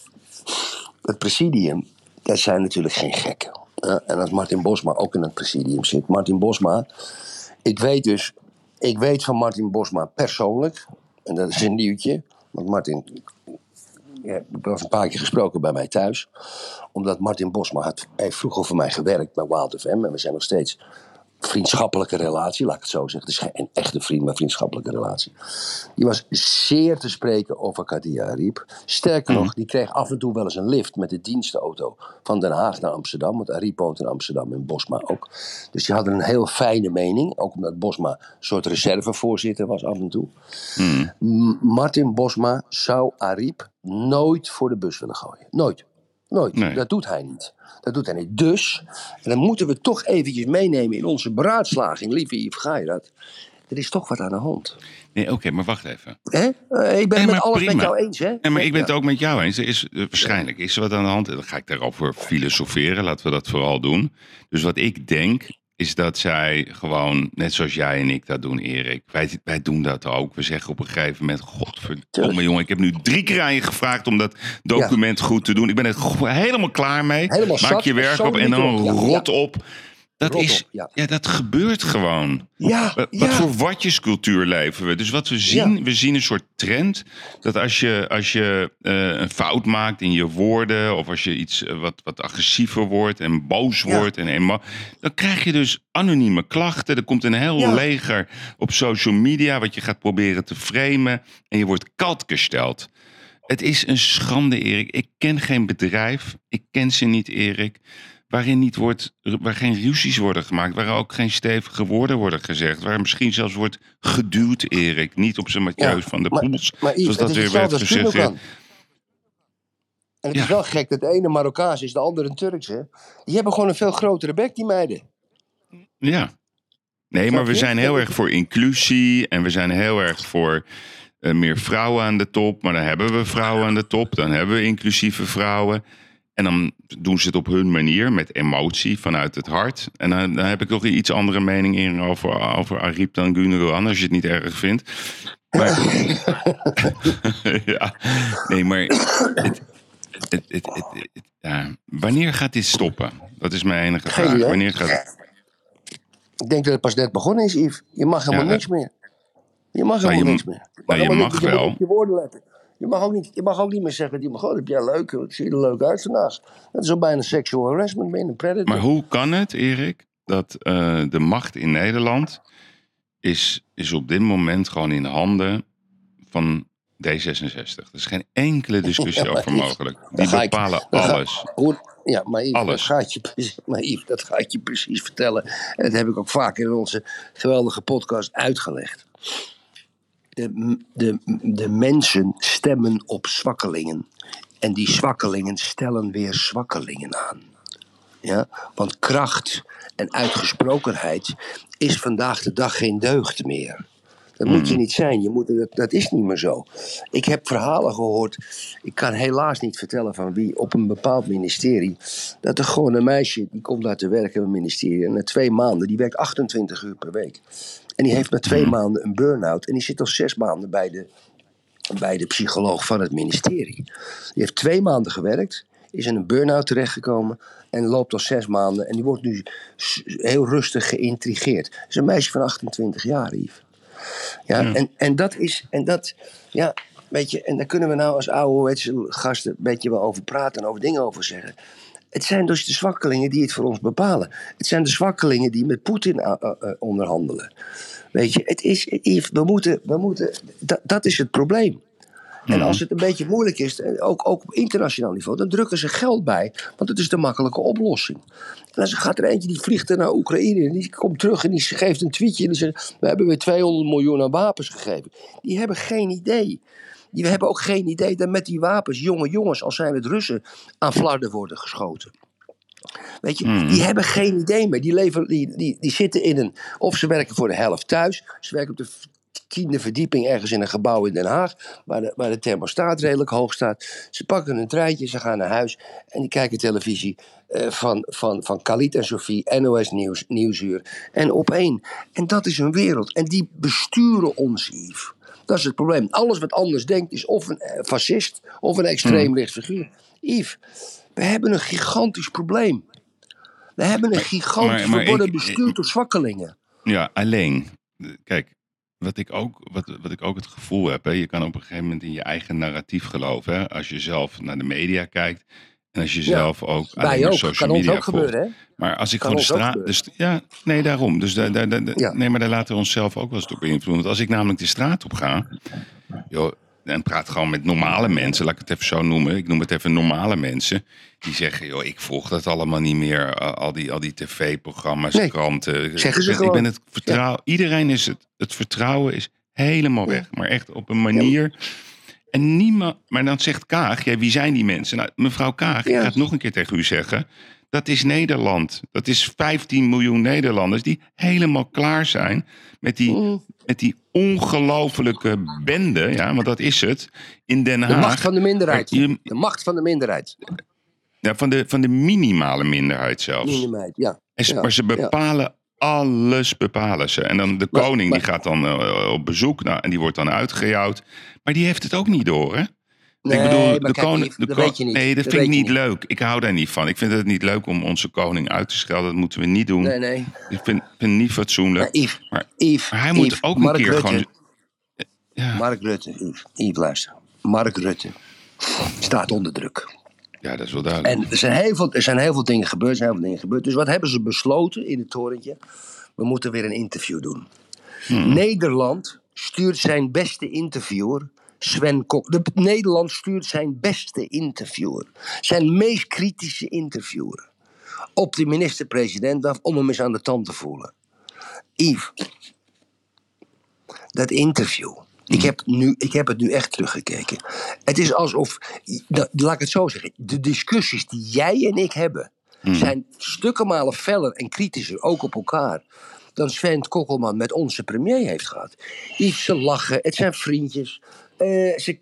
het presidium, dat zijn natuurlijk geen gekken. hè. en als Martin Bosma ook in het presidium zit. Martin Bosma, ik weet dus, ik weet van Martin Bosma persoonlijk. En dat is een nieuwtje. Want Martin ja, ik was een paar keer gesproken bij mij thuis. Omdat Martin Bosma had, heeft vroeger voor mij gewerkt bij Wild FM. En we zijn nog steeds vriendschappelijke relatie, laat ik het zo zeggen. Het is geen een echte vriend, maar vriendschappelijke relatie. Die was zeer te spreken over Kadia Ariep. Sterker nog, die kreeg af en toe wel eens een lift met de dienstenauto van Den Haag naar Amsterdam. Want Ariep woont in Amsterdam en Bosma ook. Dus die hadden een heel fijne mening. Ook omdat Bosma een soort reservevoorzitter was af en toe. M- Martin Bosma zou Ariep nooit voor de bus willen gooien. Nooit. Nooit. Nee. Dat doet hij niet. Dat doet hij niet. Dus, en dan moeten we toch eventjes meenemen in onze beraadslaging, lieve Yves Gairat. Er is toch wat aan de hand. Nee, oké, maar wacht even. Hè? Eh, ik ben het met alles prima. met jou eens, hè? Nee, maar ik ben het ook met jou eens. Er is, eh, waarschijnlijk is er wat aan de hand. Dan ga ik daarover filosoferen. Laten we dat vooral doen. Dus wat ik denk, is dat zij gewoon, net zoals jij en ik dat doen, Erik. Wij, wij doen dat ook. We zeggen op een gegeven moment, godverdomme jongen. Ik heb nu drie keer aan je gevraagd om dat document goed te doen. Ik ben er helemaal klaar mee. Helemaal Maak zat, je werk op en dan rot op. Dat Rot is, op, ja. ja, dat gebeurt gewoon. Ja, Wat, ja. wat voor watjescultuur leven we? Dus wat we zien, we zien een soort trend. Dat als je, als je eh, een fout maakt in je woorden. of als je iets eh, wat, wat agressiever wordt en boos wordt. En emo- dan krijg je dus anonieme klachten. Er komt een heel leger op social media. wat je gaat proberen te framen. En je wordt kaltgesteld. Het is een schande, Erik. Ik ken geen bedrijf. Ik ken ze niet, Erik. Waarin niet wordt, waar geen ruzies worden gemaakt. Waar ook geen stevige woorden worden gezegd. Waar misschien zelfs wordt geduwd, Erik. Niet op zijn Mathieu Ja, van de maar- Poels. Maar Yves, zoals dat weer werd gezegd. En het Ja. is wel gek dat de ene Marokkaans is, de andere een Turks, hè? Die hebben gewoon een veel grotere bek, die meiden. Ja. Nee, maar we zijn heel erg voor inclusie. En we zijn heel erg voor eh, meer vrouwen aan de top. Maar dan hebben we vrouwen aan de top. Dan hebben we inclusieve vrouwen. En dan doen ze het op hun manier, met emotie, vanuit het hart. En dan, dan heb ik nog een iets andere mening in over, over Ariep dan Gundogan, als je het niet erg vindt. Maar, ja, nee, maar het, het, het, ja. wanneer gaat dit stoppen? Dat is mijn enige Geen vraag. idee. Wanneer gaat? Ik denk dat het pas net begonnen is, Yves. Je mag helemaal Ja, niks meer. Je mag Nou, helemaal je niks meer. Je nou, je mag niet- je moet wel. je woorden letten. Je mag, ook niet, je mag ook niet meer zeggen, die mag, oh, heb jij leuk, wat zie je er leuk uit vandaag. Dat is al bijna sexual harassment, ben een predator. Maar hoe kan het, Erik, dat eh, de macht in Nederland is, is op dit moment gewoon in handen van D66? Er is geen enkele discussie Ja, over mogelijk. Die ik- bepalen ga- alles. Hoe, ja, maar Yves, Alles. Dat gaat je, precies- maar Yves, dat ga ik je precies vertellen. En dat heb ik ook vaker in onze geweldige podcast uitgelegd. De, de, de mensen stemmen op zwakkelingen. En die zwakkelingen stellen weer zwakkelingen aan. Ja? Want kracht en uitgesprokenheid is vandaag de dag geen deugd meer. Dat moet je niet zijn. Je moet, dat, dat is niet meer zo. Ik heb verhalen gehoord. Ik kan helaas niet vertellen van wie op een bepaald ministerie. Dat er gewoon een meisje die komt daar te werken op een ministerie. En na twee maanden, die werkt 28 uur per week. En die heeft na twee maanden een burn-out. En die zit al zes maanden bij de, bij de psycholoog van het ministerie. Die heeft twee maanden gewerkt. Is in een burn-out terechtgekomen. En loopt al zes maanden. En die wordt nu heel rustig geïntrigeerd. Dat is een meisje van 28 jaar, Yves. Ja, En, en dat is, en dat, ja, weet je, en daar kunnen we nou als oude gasten een beetje wel over praten en over dingen over zeggen. Het zijn dus de zwakkelingen die het voor ons bepalen. Het zijn de zwakkelingen die met Poetin eh, eh, eh, onderhandelen. Weet je, het is, we moeten, we moeten, dat, dat is het probleem. En als het een beetje moeilijk is, ook, ook op internationaal niveau, dan drukken ze geld bij, want het is de makkelijke oplossing. En dan gaat er eentje die vliegt er naar Oekraïne en die komt terug en die geeft een tweetje en die zegt: We hebben weer 200 miljoen aan wapens gegeven. Die hebben geen idee. Die hebben ook geen idee dat met die wapens jonge jongens, als zijn het Russen, aan flarden worden geschoten. Weet je, die hebben geen idee meer. Die, leven, die, die, die zitten in een. Of ze werken voor de helft thuis. Ze werken op de tiende verdieping ergens in een gebouw in Den Haag. Waar de, waar de thermostaat redelijk hoog staat. Ze pakken een treintje, ze gaan naar huis. En die kijken televisie eh, van, van, van Khalid en Sophie, NOS Nieuws, Nieuwsuur. En op één. En dat is een wereld. En die besturen ons, Yves. Dat is het probleem. Alles wat anders denkt is of een eh, fascist of een extreem rechts figuur. Yves, we hebben een gigantisch probleem. We hebben een gigantisch. worden bestuurd door zwakkelingen. Ja, alleen. Kijk, wat ik ook, wat, wat ik ook het gevoel heb, hè, je kan op een gegeven moment in je eigen narratief geloven. Hè, als je zelf naar de media kijkt. En als je zelf ook alleen ook. social Kan ons media ook volgt. gebeuren, hè? Maar als ik Kan gewoon de straat. st- ja, nee, daarom. Dus daar, daar, daar- Ja. nee, maar daar laten we onszelf ook wel eens door beïnvloeden. Want als ik namelijk de straat op ga. Joh, en praat gewoon met normale mensen, laat ik het even zo noemen. Ik noem het even normale mensen. Die zeggen, joh, ik volg dat allemaal niet meer. al die, al die tv-programma's, Nee, kranten. zeggen ze ik ben, ik ben gewoon. het vertrouwen. Iedereen is het. Het vertrouwen is helemaal weg. Maar echt op een manier. En niemand. Maar dan zegt Kaag, ja, wie zijn die mensen? Nou, mevrouw Kaag, ik Ja. ga het nog een keer tegen u zeggen. Dat is Nederland. Dat is 15 miljoen Nederlanders die helemaal klaar zijn met die, Mm. met die ongelofelijke bende, ja, want dat is het, in Den De Haag. macht van de minderheid. Je- De macht van de minderheid. ja, van, de, van de minimale minderheid zelfs. Minderheid, ja. En ze- Ja, maar ze bepalen alles bepalen ze. En dan de Maar- koning maar- die gaat dan eh, op bezoek nou, en die wordt dan uitgejouwd. Maar die heeft het ook niet door, hè? Nee, ik bedoel, de koning. De ko-. Nee, dat, Dat vind ik niet leuk. Ik hou daar niet van. Ik vind het niet leuk om onze koning uit te schelden. Dat moeten we niet doen. Nee, nee. Ik vind, vind het niet fatsoenlijk. Maar Yves, Maar- Yves, Maar hij moet ook een Mark keer Rutte, gewoon. Ja, Mark Rutte, Yves, Yves, luister. Mark Rutte staat onder druk. Ja, dat is wel duidelijk. En er zijn, heel veel, er zijn heel veel dingen gebeurd, er zijn heel veel dingen gebeurd. Dus wat hebben ze besloten in het torentje? We moeten weer een interview doen. Nederland stuurt zijn beste interviewer, Sven Kok. De, Nederland stuurt zijn beste interviewer. Zijn meest kritische interviewer. Op de minister-president af om hem eens aan de tand te voelen. Yves, dat interview. Ik heb, nu, ik heb het nu echt teruggekeken. Het is alsof, laat ik het zo zeggen, de discussies die jij en ik hebben, zijn stukken malen feller en kritischer, ook op elkaar, dan Sven Kokkelman met onze premier heeft gehad. Yves, ze lachen, het zijn vriendjes. Eh, ze,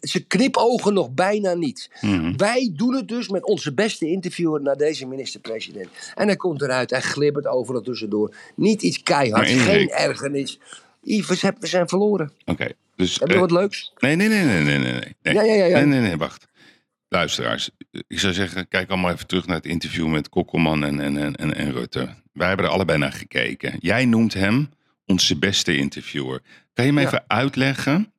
ze- knipogen nog bijna niet. Wij doen het dus met onze beste interviewer naar deze minister-president. En hij komt eruit, hij glibbert overal tussendoor. Niet iets Erik- geen ergernis. Yves, we zijn, verloren. Oké, dus. Heb je eh, wat leuks? Nee, nee, nee, nee, nee, nee. nee. nee. Ja, ja, ja, ja. Nee, nee, nee, wacht. Luisteraars, ik zou zeggen, kijk allemaal even terug naar het interview met Kokkelman en, en, en, en, en Rutte. Wij hebben er allebei naar gekeken. Jij noemt hem onze beste interviewer. Kan je me Ja. even uitleggen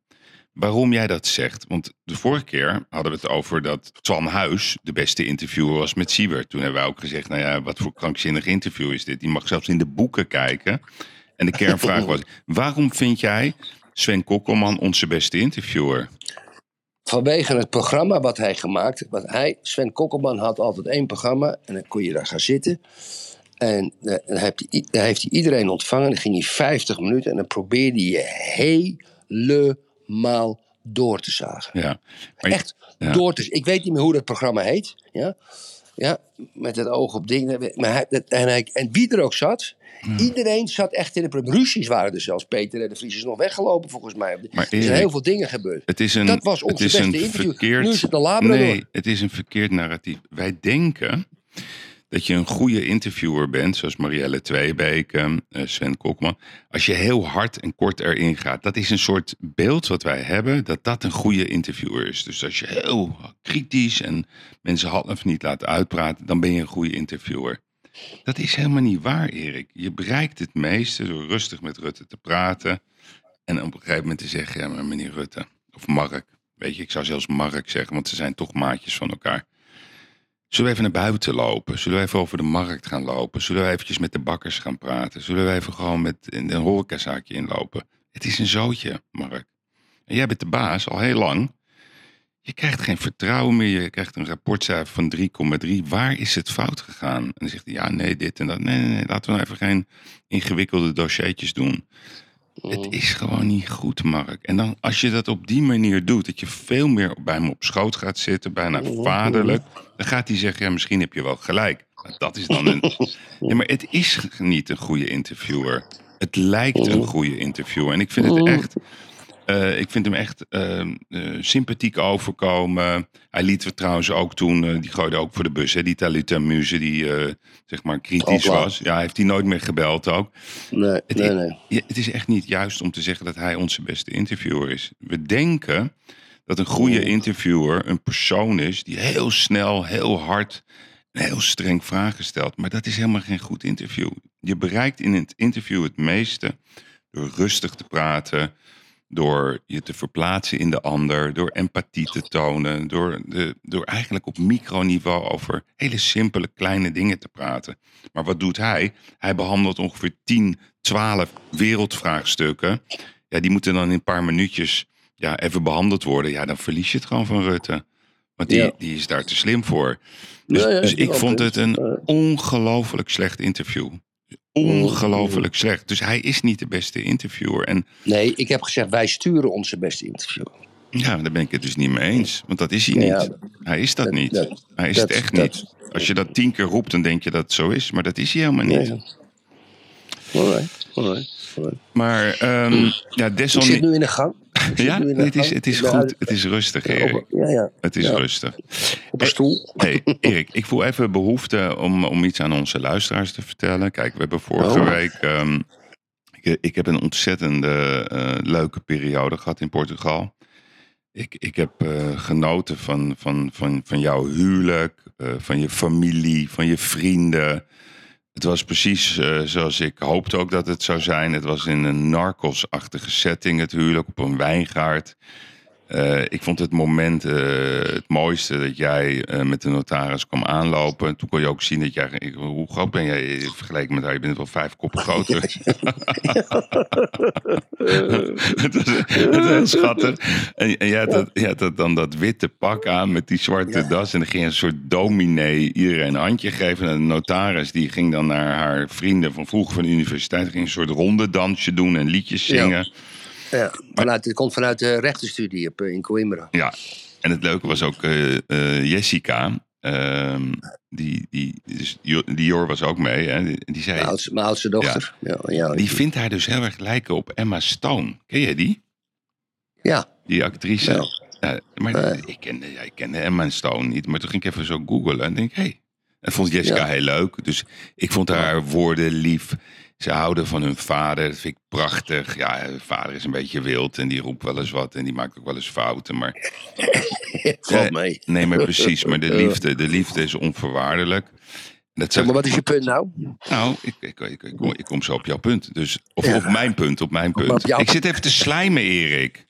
waarom jij dat zegt? Want de vorige keer hadden we het over dat Twan Huis de beste interviewer was met Siebert. Toen hebben wij ook gezegd, nou ja, wat voor krankzinnig interview is dit? Die mag zelfs in de boeken kijken. En de kernvraag was, waarom vind jij Sven Kokkelman onze beste interviewer? Vanwege het programma wat hij gemaakt wat hij, Sven Kokkelman had altijd één programma en dan kon je daar gaan zitten. En eh, dan heeft hij, dan heeft hij iedereen ontvangen. Dan ging hij 50 minuten en dan probeerde je helemaal door te zagen. Ja, maar Echt ja. door te Ik weet niet meer hoe dat programma heet. Ja, ja met het oog op dingen. Maar hij, en, hij, en wie er ook zat. Iedereen zat echt in de probleem. Ruzies waren er zelfs. Peter en de Vries is nog weggelopen volgens mij. Maar er zijn heel veel dingen gebeurd. Het is een, Dat was is beste een interview. verkeerd. Nu is het een Labrador. Nee, het is een verkeerd narratief. Wij denken dat je een goede interviewer bent, zoals Marielle Tweebeek, eh, Sven Kokman. Als je heel hard en kort erin gaat. Dat is een soort beeld wat wij hebben, dat dat een goede interviewer is. Dus als je heel kritisch en mensen half niet laat uitpraten, dan ben je een goede interviewer. Dat is helemaal niet waar, Erik. Je bereikt het meeste door rustig met Rutte te praten. En op een gegeven moment te zeggen, ja, meneer Rutte. Of Mark. Weet je, ik zou zelfs Mark zeggen, want ze zijn toch maatjes van elkaar. Zullen we even naar buiten lopen? Zullen we even over de markt gaan lopen? Zullen we eventjes met de bakkers gaan praten? Zullen we even gewoon met een horecazaakje inlopen? Het is een zootje, Mark. En jij bent de baas al heel lang. Je krijgt geen vertrouwen meer. Je krijgt een rapportcijfer van 3,3. Waar is het fout gegaan? En dan zegt hij, ja, nee, dit en dat. Nee, nee, nee, laten we nou even geen ingewikkelde dossiertjes doen. Het is gewoon niet goed, Mark. En dan als je dat op die manier doet, dat je veel meer bij hem op schoot gaat zitten, bijna vaderlijk, dan gaat hij zeggen, ja, misschien heb je wel gelijk. Maar dat is dan een... Ja, maar het is niet een goede interviewer. Het lijkt een goede interviewer. En ik vind het echt... eh, ik vind hem echt eh, eh, sympathiek overkomen. Hij liet we trouwens ook toen, eh, die gooide ook voor de bus, hè, die Talita Muze, die zeg maar kritisch was. Ja, heeft hij nooit meer gebeld ook. Nee, Het, nee, nee. Ja, het is echt niet juist om te zeggen dat hij onze beste interviewer is. We denken dat een goede interviewer een persoon is die heel snel, heel hard en heel streng vragen stelt. Maar dat is helemaal geen goed interview. Je bereikt in het interview het meeste door rustig te praten, door je te verplaatsen in de ander, door empathie te tonen, door, de, door eigenlijk op microniveau over hele simpele kleine dingen te praten. Maar wat doet hij? Hij behandelt ongeveer 10, 12 wereldvraagstukken. Ja, die moeten dan in een paar minuutjes ja, even behandeld worden. Ja, dan verlies je het gewoon van Rutte. Want die, Ja. die is daar te slim voor. Dus, Ja, ja, dus ik vond het een ongelooflijk slecht interview. Ongelooflijk slecht. Dus hij is niet de beste interviewer. En Nee, ik heb gezegd, wij sturen onze beste interview. ja, daar ben ik het dus niet mee eens. Want dat is hij niet. Ja, hij is dat, dat- niet. dat- hij is dat- het echt niet. Als je dat tien keer roept, dan denk je dat het zo is. Maar dat is hij helemaal niet. Nee. Alright, alright, alright. Maar ehm ja, Ik zit desalniettemin... nu in de gang. Ja, het is, het is goed. Het is rustig, Erik. Ja, ja. Het is Ja. rustig. Op een stoel. Hey, Erik, ik voel even behoefte om, om iets aan onze luisteraars te vertellen. Kijk, we hebben vorige Oh. week. ehm, ik, ik heb een ontzettende eh, leuke periode gehad in Portugal. Ik, ik heb eh, genoten van, van, van, van jouw huwelijk, eh, van je familie, van je vrienden. Het was precies eh, zoals ik hoopte ook dat het zou zijn. Het was in een narcos-achtige setting, het huwelijk op een wijngaard. Eh, ik vond het moment eh, het mooiste dat jij eh, met de notaris kwam aanlopen. Toen kon je ook zien dat jij. ik- hoe groot ben jij vergeleken met haar? Je bent wel vijf koppen groter. het, was, het was heel schattig. En, en jij, had dat, jij had dat dan dat witte pak aan met die zwarte das. En dan ging een soort dominee iedereen een handje geven. En de notaris die ging dan naar haar vrienden van vroeger van de universiteit. Ging een soort rondedansje doen en liedjes zingen. Ja, vanuit, het komt vanuit de rechtenstudie op, eh, in Coimbra. Ja, en het leuke was ook eh, eh, Jessica. ehm, die, die, dus Dior was ook mee. Hè, die, die zei, Mijn oudste, mijn oudste dochter. Ja, ja, die vindt haar dus heel erg lijken op Emma Stone. Ken je die? ja. Die actrice. Ja. Ja, maar ik, kende, ja, ik kende Emma Stone niet. Maar toen ging ik even zo googlen en denk, hé. Hey. En vond Jessica Ja. heel leuk. Dus ik vond haar woorden lief. Ze houden van hun vader. Dat vind ik prachtig. Ja, hun vader is een beetje wild en die roept wel eens wat. En die maakt ook wel eens fouten. Maar valt mee. Nee, maar precies. Maar de liefde, de liefde is onvoorwaardelijk. Dat Zeg maar, wat is je punt nou? nou, ik, ik, ik, ik, kom, zo op jouw punt. Dus, of op mijn punt, op mijn punt. Ik zit even te slijmen, Erik.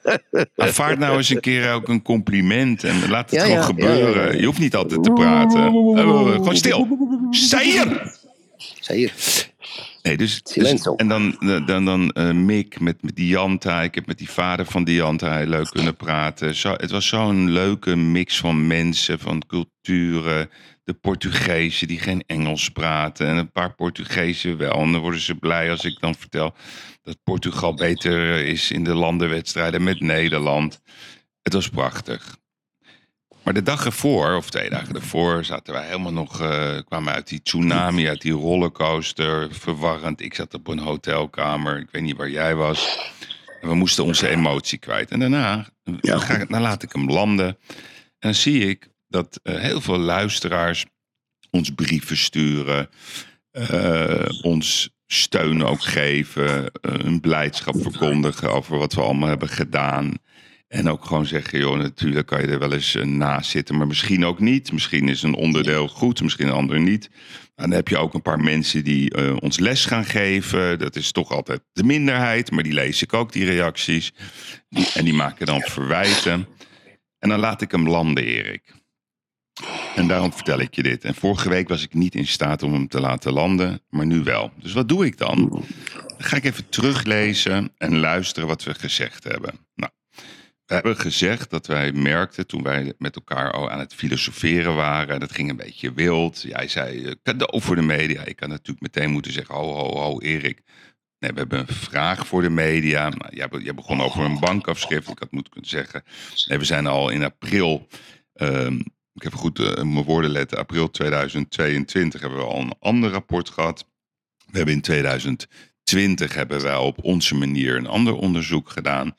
Aanvaard nou eens een keer ook een compliment en laat het gewoon gebeuren. Je hoeft niet altijd te praten. Eh, gewoon stil. Zeg hier. Nee, dus, dus- en dan, dan, dan eh, Mick met, met Dianta. Ik heb met die vader van Dianta heel leuk kunnen praten. Zo, het was zo'n leuke mix van mensen, van culturen. De Portugezen die geen Engels praten. En een paar Portugezen wel. En dan worden ze blij als ik dan vertel dat Portugal beter is in de landenwedstrijden met Nederland. Het was prachtig. Maar de dag ervoor, of twee dagen ervoor, zaten wij helemaal nog, eh, kwamen uit die tsunami, uit die rollercoaster, verwarrend. Ik zat op een hotelkamer, ik weet niet waar jij was. En we moesten onze emotie kwijt. En daarna Ja. ga, ik- dan laat ik hem landen. En dan zie ik dat eh, heel veel luisteraars ons brieven sturen, eh, ons steun ook geven, een blijdschap verkondigen over wat we allemaal hebben gedaan. En ook gewoon zeggen, joh, natuurlijk kan je er wel eens eh, naast zitten, maar misschien ook niet. Misschien is een onderdeel goed, misschien een ander niet. En dan heb je ook een paar mensen die eh, ons les gaan geven. Dat is toch altijd de minderheid, maar die lees ik ook, die reacties. En die maken dan verwijten. En dan laat ik hem landen, Erik. En daarom vertel ik je dit. En vorige week was ik niet in staat om hem te laten landen, maar nu wel. Dus wat doe ik dan? Dan ga ik even teruglezen en luisteren wat we gezegd hebben. Nou, we hebben gezegd dat wij merkten toen wij met elkaar al aan het filosoferen waren. Dat ging een beetje wild. Jij zei eh, cadeau voor de media. Ik had natuurlijk meteen moeten zeggen: ho, ho, ho, Erik. Nee, we hebben een vraag voor de media. Maar jij, be- jij begon over een bankafschrift. Ik had moeten kunnen zeggen. Nee, we zijn al in april. ehm, ik heb goed eh, mijn woorden letten. April 2022 hebben we al een ander rapport gehad. We hebben in 2020 hebben wij op onze manier een ander onderzoek gedaan.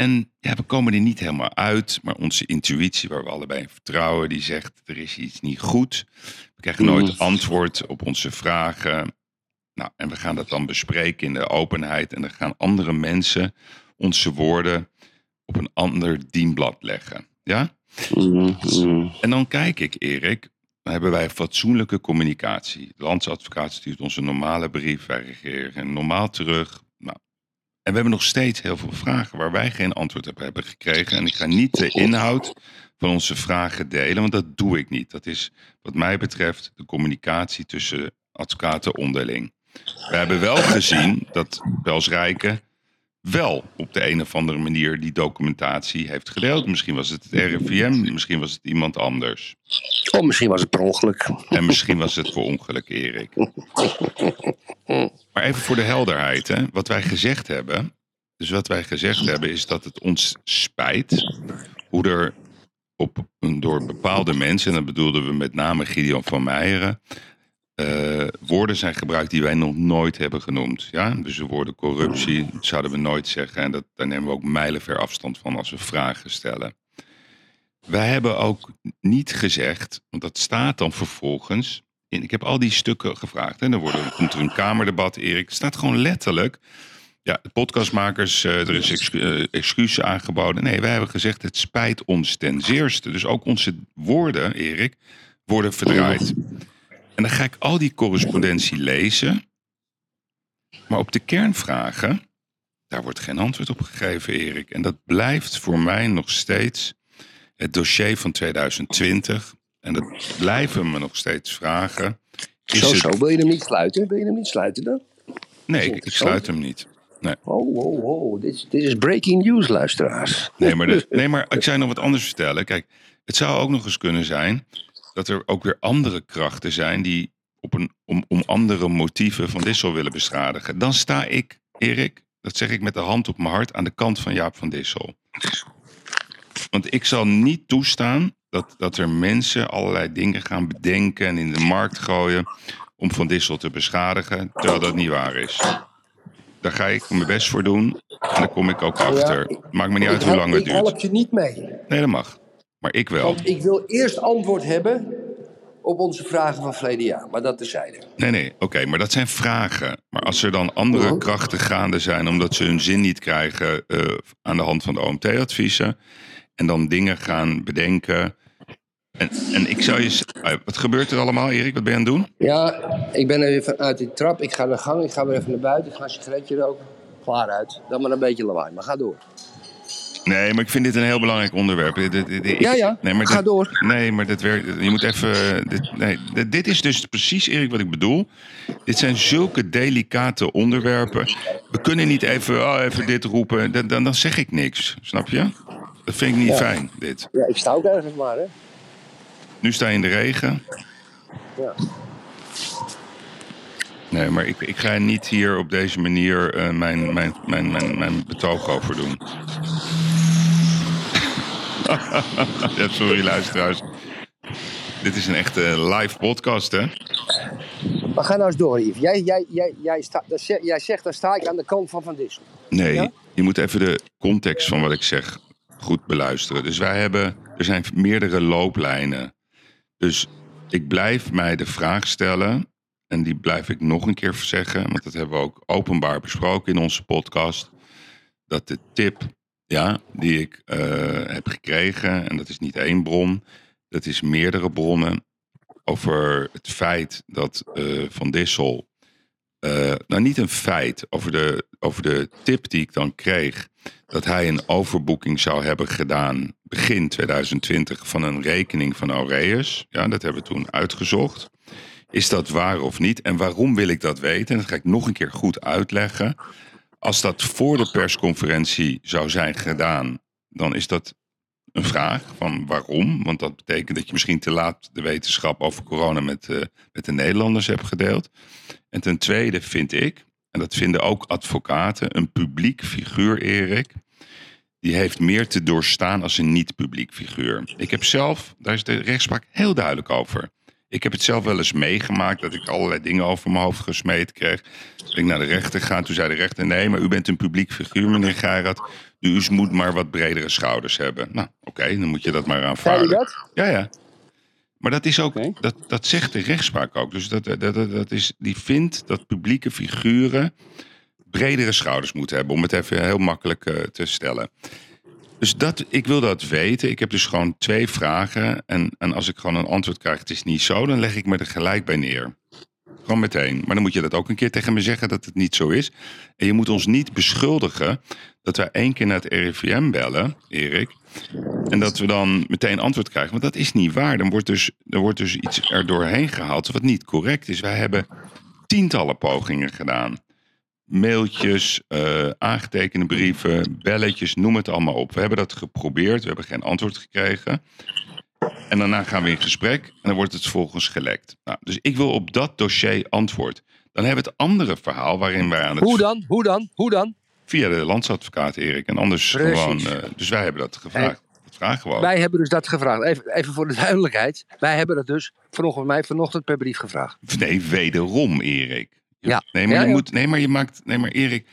En ja, we komen er niet helemaal uit. Maar onze intuïtie, waar we allebei in vertrouwen, die zegt er is iets niet goed. We krijgen nooit antwoord op onze vragen. Nou, en we gaan dat dan bespreken in de openheid. En dan gaan andere mensen onze woorden op een ander dienblad leggen. Ja? Mhm, mhm. En dan kijk ik, Erik, hebben wij fatsoenlijke communicatie. De landsadvocaat stuurt ons een normale brief, wij reageren normaal terug. En we hebben nog steeds heel veel vragen waar wij geen antwoord op hebben gekregen. En ik ga niet de inhoud van onze vragen delen, want dat doe ik niet. Dat is wat mij betreft de communicatie tussen advocaten onderling. We hebben wel gezien dat Bels Rijken wel op de een of andere manier die documentatie heeft gedeeld. Misschien was het het RIVM, misschien was het iemand anders. Oh, misschien was het per ongeluk. En misschien was het voor ongeluk, Erik. Maar even voor de helderheid, hè. wat wij gezegd hebben. Dus wat wij gezegd hebben is dat het ons spijt hoe er op, door bepaalde mensen, en dat bedoelden we met name Gideon van Meijeren, eh, woorden zijn gebruikt die wij nog nooit hebben genoemd. Ja? Dus de woorden corruptie dat zouden we nooit zeggen. En dat, daar nemen we ook mijlenver afstand van als we vragen stellen. Wij hebben ook niet gezegd, want dat staat dan vervolgens. In, ik heb al die stukken gevraagd. En dan wordt, komt er een kamerdebat, Erik. Het staat gewoon letterlijk. Ja, podcastmakers, eh, er is excu eh, excuus aangeboden. Nee, wij hebben gezegd, het spijt ons ten zeerste. Dus ook onze woorden, Erik, worden verdraaid. En dan ga ik al die correspondentie lezen. Maar op de kernvragen, daar wordt geen antwoord op gegeven, Erik. En dat blijft voor mij nog steeds het dossier van 2020. En dat blijven me nog steeds vragen. Is Zo, het- zo. Wil je hem niet sluiten? Wil je hem niet sluiten dan? Nee, ik, sluit hem niet. Oh, oh, oh. Dit, is- dit is breaking news, luisteraars. Nee maar, nee, maar ik zou je nog wat anders vertellen. Kijk, het zou ook nog eens kunnen zijn dat er ook weer andere krachten zijn die op een, om, om andere motieven van Dissel willen beschadigen. Dan sta ik, Erik, dat zeg ik met de hand op mijn hart, aan de kant van Jaap van Dissel. Want ik zal niet toestaan dat, dat er mensen allerlei dingen gaan bedenken en in de markt gooien om Van Dissel te beschadigen, terwijl dat niet waar is. Daar ga ik mijn best voor doen en daar kom ik ook achter. Maakt me niet uit hoe lang het ik help duurt. je niet mee. Nee, dat mag. Maar ik wel. Want ik wil eerst antwoord hebben op onze vragen van verleden jaar. Maar dat terzijde. Nee, nee, oké, maar dat zijn vragen. Maar als er dan andere Mhm. krachten gaande zijn omdat ze hun zin niet krijgen eh, aan de hand van de OMT-adviezen en dan dingen gaan bedenken En, en ik zou je... eh, Wat gebeurt er allemaal, Erik? Wat ben je aan het doen? Ja, ik ben even uit die trap. Ik ga naar de gang. Ik ga weer even naar buiten. Ik ga een sigaretje roken. Klaar uit. Dan maar een beetje lawaai. Maar ga door. Nee, maar ik vind dit een heel belangrijk onderwerp. Dit- dit- dit- ik- Ja, ja. Nee, maar Ga dit- door. Nee, maar dit werkt. Je moet even. Dit, nee, dit, dit is dus precies, Erik, wat ik bedoel. Dit zijn zulke delicate onderwerpen. We kunnen niet even, oh, even dit roepen. Dan, dan, dan zeg ik niks. Snap je? Dat vind ik niet Ja. fijn, dit. Ja, ik sta ook ergens maar, hè. Nu sta je in de regen. Ja. Nee, maar ik, ik ga niet hier op deze manier eh, mijn, mijn, mijn, mijn, mijn betoog over doen. Ja, sorry luisteraars. Dit is een echte live podcast, hè? Maar ga nou eens door, Yves. Jij, jij, jij, jij, sta, jij zegt, dan sta ik aan de kant van Van Dissel. Nee, Ja? je moet even de context van wat ik zeg goed beluisteren. Dus wij hebben, er zijn meerdere looplijnen. Dus ik blijf mij de vraag stellen, en die blijf ik nog een keer zeggen, want dat hebben we ook openbaar besproken in onze podcast, dat de tip ja, die ik eh, heb gekregen, en dat is niet één bron, dat is meerdere bronnen, over het feit dat eh, Van Dissel eh, nou, niet een feit over de, over de tip die ik dan kreeg. Dat hij een overboeking zou hebben gedaan begin 2020 van een rekening van Aureus. Ja, dat hebben we toen uitgezocht. Is dat waar of niet? En waarom wil ik dat weten? En dat ga ik nog een keer goed uitleggen. Als dat voor de persconferentie zou zijn gedaan, dan is dat een vraag van waarom. Want dat betekent dat je misschien te laat de wetenschap over corona met, eh, met de Nederlanders hebt gedeeld. En ten tweede vind ik, en dat vinden ook advocaten, een publiek figuur, Erik. Die heeft meer te doorstaan als een niet-publiek figuur. Ik heb zelf, daar is de rechtspraak heel duidelijk over. Ik heb het zelf wel eens meegemaakt dat ik allerlei dingen over mijn hoofd gesmeed kreeg. Toen ik naar de rechter ga, toen zei de rechter: Nee, maar u bent een publiek figuur, meneer Geirat. Dus u moet maar wat bredere schouders hebben. Nou, oké, dan moet je dat maar Zei aanvaarden. dat? Ja, ja. Maar dat is ook, dat, dat zegt de rechtspraak ook. Dus dat, dat, dat, dat is, die vindt dat publieke figuren bredere schouders moeten hebben. Om het even heel makkelijk eh, te stellen. Dus dat, ik wil dat weten. Ik heb dus gewoon twee vragen. En, en als ik gewoon een antwoord krijg, het is niet zo, dan leg ik me er gelijk bij neer. Gewoon meteen. Maar dan moet je dat ook een keer tegen me zeggen dat het niet zo is. En je moet ons niet beschuldigen dat wij één keer naar het RIVM bellen, Erik. En dat we dan meteen antwoord krijgen. Want dat is niet waar. Dan wordt dus, er wordt dus iets er doorheen gehaald wat niet correct is. Wij hebben tientallen pogingen gedaan. Mailtjes, eh, aangetekende brieven, belletjes, noem het allemaal op. We hebben dat geprobeerd. We hebben geen antwoord gekregen. En daarna gaan we in gesprek en dan wordt het vervolgens gelekt. Nou, dus ik wil op dat dossier antwoord. Dan hebben we het andere verhaal waarin wij aan het... Hoe dan? Hoe dan? Hoe dan? Via de landsadvocaat, Erik. En anders Precies. gewoon... eh, dus wij hebben dat gevraagd. Dat vragen we ook. Wij hebben dus dat gevraagd. Even, even voor de duidelijkheid. Wij hebben dat dus vanochtend, mij vanochtend per brief gevraagd. Nee, wederom, Erik. Ja. Nee, maar Ja, je ja. moet. Nee, maar je maakt. Nee, maar Erik.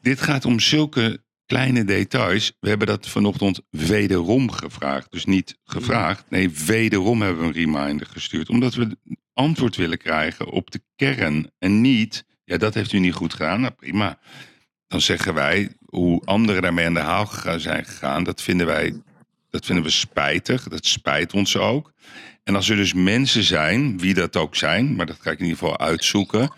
Dit gaat om zulke kleine details. We hebben dat vanochtend wederom gevraagd. Dus niet gevraagd. Nee, wederom hebben we een reminder gestuurd. Omdat we antwoord willen krijgen op de kern. En niet. Ja, dat heeft u niet goed gedaan. Nou, prima. Dan zeggen wij hoe anderen daarmee aan de haal zijn gegaan. Dat vinden wij. Dat vinden we spijtig. Dat spijt ons ook. En als er dus mensen zijn, wie dat ook zijn, maar dat ga ik in ieder geval uitzoeken,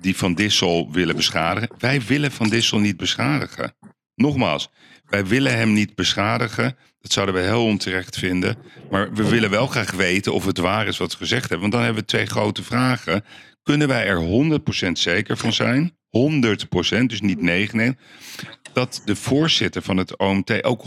die Van Dissel willen beschadigen. Wij willen Van Dissel niet beschadigen. Nogmaals, wij willen hem niet beschadigen. Dat zouden we heel onterecht vinden. Maar we willen wel graag weten of het waar is wat we gezegd hebben. Want dan hebben we twee grote vragen. Kunnen wij er 100% zeker van zijn? 100%, dus niet 99 dat de voorzitter van het OMT ook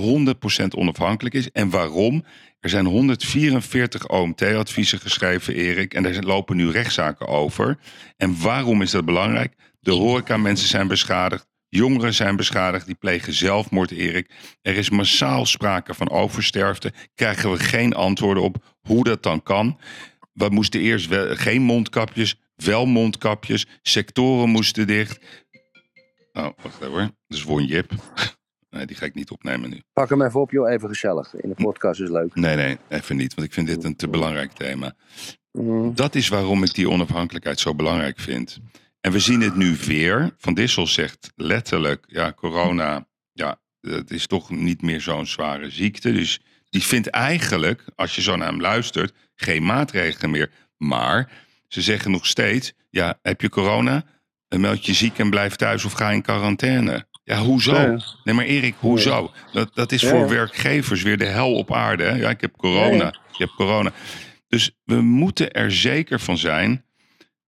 100% onafhankelijk is. En waarom? Er zijn 144 OMT-adviezen geschreven, Erik. En daar lopen nu rechtszaken over. En waarom is dat belangrijk? De horeca-mensen zijn beschadigd. Jongeren zijn beschadigd, die plegen zelfmoord, Erik. Er is massaal sprake van oversterfte. Krijgen we geen antwoorden op hoe dat dan kan. We moesten eerst geen mondkapjes, wel mondkapjes. Sectoren moesten dicht. Oh, wacht even hoor. Is Won Jip. Nee, die ga ik niet opnemen nu. Pak hem even op, joh. Even gezellig. In de podcast is leuk. Nee, nee, even niet. Want ik vind dit een te belangrijk thema. Mm. Dat is waarom ik die onafhankelijkheid zo belangrijk vind. En we zien het nu weer. Van Dissel zegt letterlijk, ja, corona, ja, het is toch niet meer zo'n zware ziekte. Dus Die vindt eigenlijk, als je zo naar hem luistert, geen maatregelen meer. Maar ze zeggen nog steeds, ja, heb je corona? Meld je ziek en blijf thuis of ga in quarantaine. Ja, hoezo? Ja. Nee, maar Erik, hoezo? Dat, dat is voor ja. werkgevers weer de hel op aarde. Hè? Ja, ik heb corona. Ja. Je hebt corona. Dus we moeten er zeker van zijn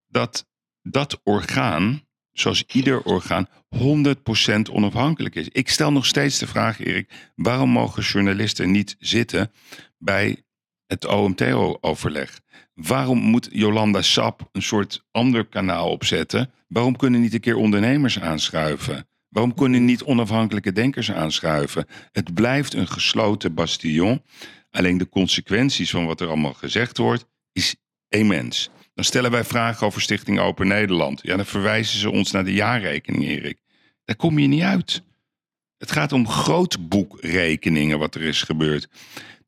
dat dat orgaan, zoals ieder orgaan, 100% onafhankelijk is. Ik stel nog steeds de vraag, Erik, waarom mogen journalisten niet zitten bij het OMT-overleg? Waarom moet Jolanda Sap een soort ander kanaal opzetten? Waarom kunnen niet een keer ondernemers aanschuiven? Waarom kunnen niet onafhankelijke denkers aanschuiven? Het blijft een gesloten bastion. Alleen de consequenties van wat er allemaal gezegd wordt, is immens. Dan stellen wij vragen over Stichting Open Nederland. Ja, dan verwijzen ze ons naar de jaarrekening, Erik. Daar kom je niet uit. Het gaat om grootboekrekeningen wat er is gebeurd.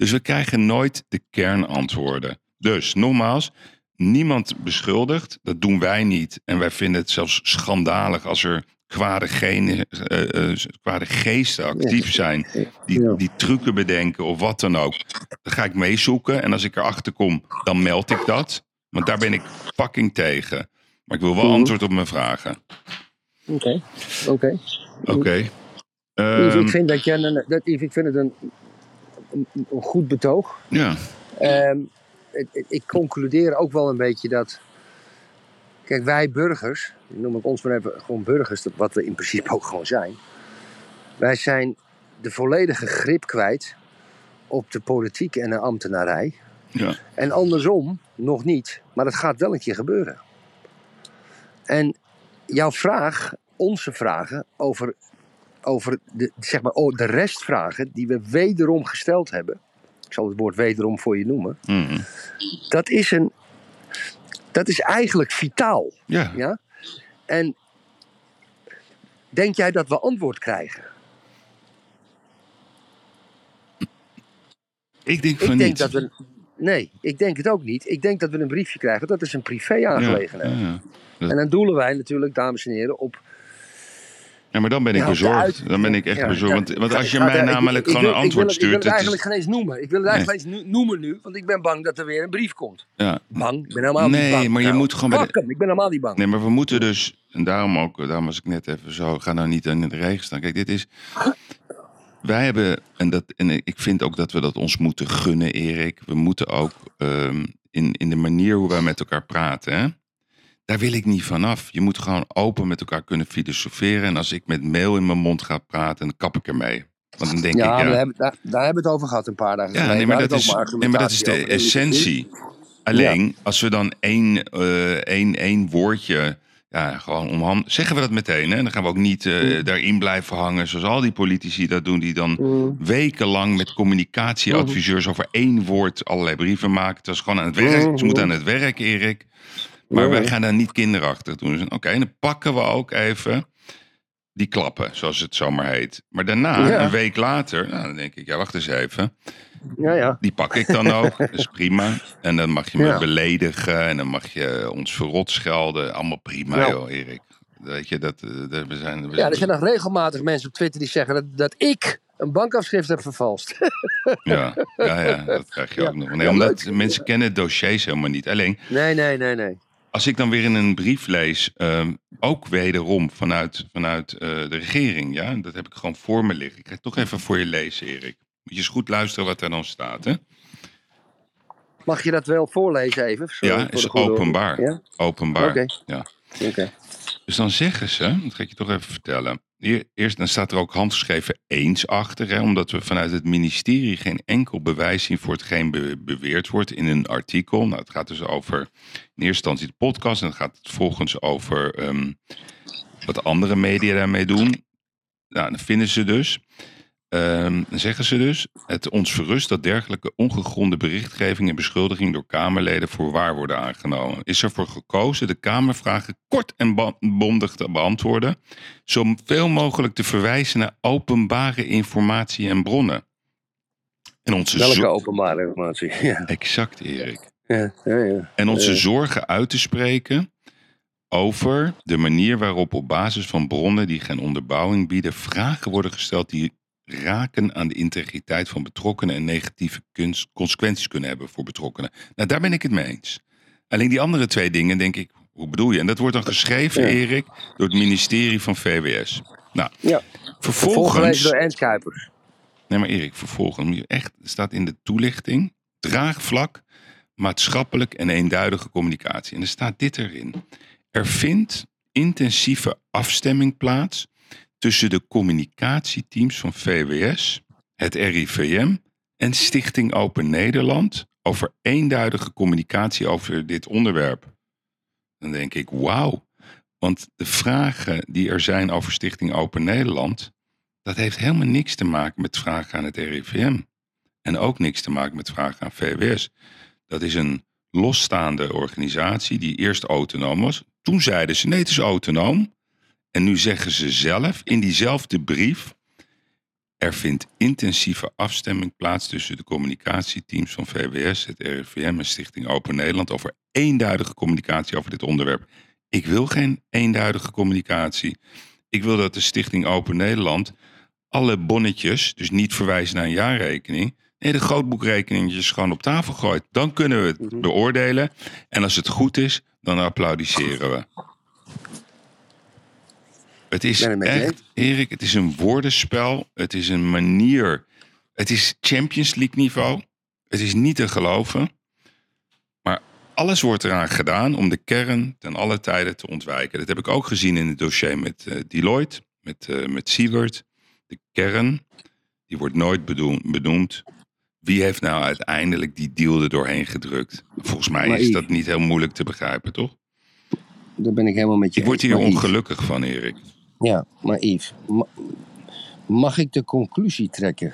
Dus we krijgen nooit de kernantwoorden. Dus nogmaals, niemand beschuldigt. Dat doen wij niet. En wij vinden het zelfs schandalig als er kwade, eh, eh, kwade geesten actief zijn. Die, die trucken bedenken of wat dan ook. Dan ga ik meezoeken. En als ik erachter kom, dan meld ik dat. Want daar ben ik fucking tegen. Maar ik wil wel Mhm. antwoord op mijn vragen. Oké, oké. Oké. Yves, Ehm, ik vind dat je dat, ik vind het een, een, een goed betoog. ja. Ehm, ik concludeer ook wel een beetje dat. Kijk, wij burgers, noem ik ons maar even gewoon burgers, wat we in principe ook gewoon zijn. Wij zijn de volledige grip kwijt op de politiek en de ambtenarij. Ja. En andersom nog niet, maar dat gaat wel een keer gebeuren. En jouw vraag, onze vragen over, over de, zeg maar, oh, de restvragen die we wederom gesteld hebben. Ik zal het woord wederom voor je noemen. Mhm. Dat is, een, dat is eigenlijk vitaal. ja. Ja? En denk jij dat we antwoord krijgen? Ik denk van Ik denk niet. dat we. Nee, ik denk het ook niet. Ik denk dat we een briefje krijgen. Dat is een privé-aangelegenheid. Ja, ja. En dan doelen wij natuurlijk, dames en heren, op. Ja, maar dan ben ik Ja, bezorgd. Dan ben ik echt Ja, bezorgd. Want, want als je mij namelijk ik gewoon een antwoord ik wil, stuurt. Ik wil het eigenlijk geen eens noemen. Ik wil het eigenlijk geen eens noemen nu, want ik ben bang dat er weer een brief komt. ja. Bang? Ik ben helemaal niet Nee, bang. maar je Nou, moet gewoon bij de- ik ben helemaal niet bang. Nee, maar we moeten dus, en daarom ook, daarom was ik net even zo, ga nou niet in de regen staan. Kijk, dit is, wij hebben, en, dat, en ik vind ook dat we dat ons moeten gunnen, Erik. We moeten ook ehm, in, in de manier hoe wij met elkaar praten, hè, daar wil ik niet vanaf. Je moet gewoon open met elkaar kunnen filosoferen. En als ik met mail in mijn mond ga praten, dan kap ik ermee. Want dan denk Ja, ik, ja, daar, hebben, daar, daar hebben we het over gehad een paar dagen Ja, geleden. nee, maar dat is, we nee, maar dat is de essentie. Alleen, als we dan één, eh, één, één woordje, ja, gewoon omhand... Zeggen we dat meteen, hè? Dan gaan we ook niet eh, daarin blijven hangen, zoals al die politici dat doen, die dan Mm. wekenlang met communicatieadviseurs over één woord allerlei brieven maken. Het is gewoon aan het werk. Ze moeten aan het werk, Erik. Maar wij gaan daar niet kinderachtig doen. Dus, Oké, dan pakken we ook even die klappen, zoals het zomaar heet. Maar daarna, Ja. een week later, nou, dan denk ik, ja, wacht eens even. Ja, ja. Die pak ik dan ook. Dat is prima. En dan mag je me beledigen. En dan mag je ons verrot schelden. Allemaal prima, joh, Erik. Weet je, dat, eh, dat- we zijn... We ja, er zijn nog regelmatig mensen op Twitter die zeggen dat, dat ik een bankafschrift heb vervalst. ja, ja, ja, dat krijg je ook nog. Nee, omdat mensen kennen dossiers helemaal niet. Alleen, nee, nee, nee, nee. Als ik dan weer in een brief lees... ehm, ook wederom vanuit, vanuit eh, de regering, ja. Dat heb ik gewoon voor me liggen. Ik ga het toch even voor je lezen, Erik. Moet je eens goed luisteren wat er dan staat, hè? Mag je dat wel voorlezen even? Sorry, Ja, is openbaar. Ja? Openbaar. Oké. Ja. Oké. Dus dan zeggen ze, dat ga ik je toch even vertellen. Eerst dan staat er ook handgeschreven eens achter, hè, omdat we vanuit het ministerie geen enkel bewijs zien voor hetgeen be- beweerd wordt in een artikel. Nou, het gaat dus over in eerste instantie de podcast en dan gaat het vervolgens over ehm, wat andere media daarmee doen. Nou, dan vinden ze dus, ehm, zeggen ze dus, het ons verrust dat dergelijke ongegronde berichtgeving en beschuldiging door Kamerleden voor waar worden aangenomen. Is ervoor gekozen de Kamervragen kort en bondig te beantwoorden, zoveel mogelijk te verwijzen naar openbare informatie en bronnen. En onze Welke openbare informatie? Ja, Exact, Erik. ja, ja. ja. En onze Eh. zorgen uit te spreken over de manier waarop op basis van bronnen die geen onderbouwing bieden, vragen worden gesteld die raken aan de integriteit van betrokkenen en negatieve kunst- consequenties kunnen hebben voor betrokkenen. Nou, daar ben ik het mee eens. Alleen die andere twee dingen denk ik, hoe bedoel je? En dat wordt dan geschreven, Ja. Erik, door het ministerie van VWS. Nou, Ja. vervolgens... Door Ernst Kuipers. Nee, maar Erik, vervolgens echt, staat in de toelichting, draagvlak, maatschappelijk en eenduidige communicatie. En er staat dit erin. Er vindt intensieve afstemming plaats tussen de communicatieteams van VWS, het RIVM en Stichting Open Nederland over eenduidige communicatie over dit onderwerp. Dan denk ik, wauw. Want de vragen die er zijn over Stichting Open Nederland, dat heeft helemaal niks te maken met vragen aan het RIVM. En ook niks te maken met vragen aan VWS. Dat is een losstaande organisatie die eerst autonoom was. Toen zeiden ze nee, het is autonoom. En nu zeggen ze zelf in diezelfde brief. Er vindt intensieve afstemming plaats tussen de communicatieteams van VWS, het RIVM en Stichting Open Nederland over eenduidige communicatie over dit onderwerp. Ik wil geen eenduidige communicatie. Ik wil dat de Stichting Open Nederland alle bonnetjes, dus niet verwijzen naar een jaarrekening, nee, de grootboekrekeningetjes gewoon op tafel gooit. Dan kunnen we het Mhm. beoordelen. En als het goed is, dan applaudisseren we. Het is Ben echt, Erik, het is een woordenspel. Het is een manier. Het is Champions League niveau. Het is niet te geloven. Maar alles wordt eraan gedaan om de kern ten alle tijden te ontwijken. Dat heb ik ook gezien in het dossier met eh, Deloitte, met, eh met Siewert. De kern, die wordt nooit benoemd. Wie heeft nou uiteindelijk die deal er doorheen gedrukt? Volgens mij Maar is dat niet heel moeilijk te begrijpen, toch? Daar ben ik helemaal met je Ik word hier ongelukkig van, Erik. Ja, maar Yves, ma- mag ik de conclusie trekken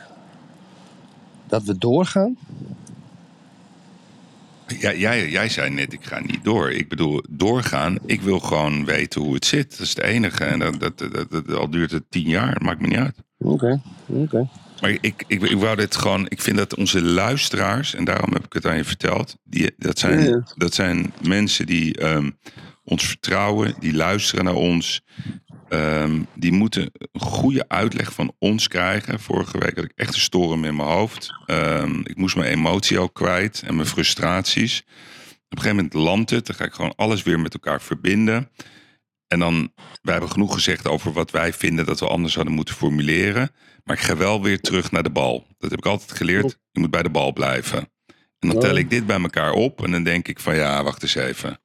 dat we doorgaan? Ja, jij, jij zei net, ik ga niet door. Ik bedoel, doorgaan. Ik wil gewoon weten hoe het zit. Dat is het enige. En dat, dat, dat, dat- al duurt het tien jaar, maakt me niet uit. Oké, oké. Maar ik, ik, ik wou dit gewoon. Ik vind dat onze luisteraars, en daarom heb ik het aan je verteld. Die, dat, zijn, dat zijn mensen die ehm, ons vertrouwen, die luisteren naar ons. Ehm, die moeten een goede uitleg van ons krijgen. Vorige week had ik echt een storm in mijn hoofd. Ehm, ik moest mijn emotie ook kwijt en mijn frustraties. Op een gegeven moment landt het. Dan ga ik gewoon alles weer met elkaar verbinden. En dan, wij hebben genoeg gezegd over wat wij vinden dat we anders hadden moeten formuleren. Maar ik ga wel weer terug naar de bal. Dat heb ik altijd geleerd. Je moet bij de bal blijven. En dan Ja. tel ik dit bij elkaar op. En dan denk ik van ja, wacht eens even.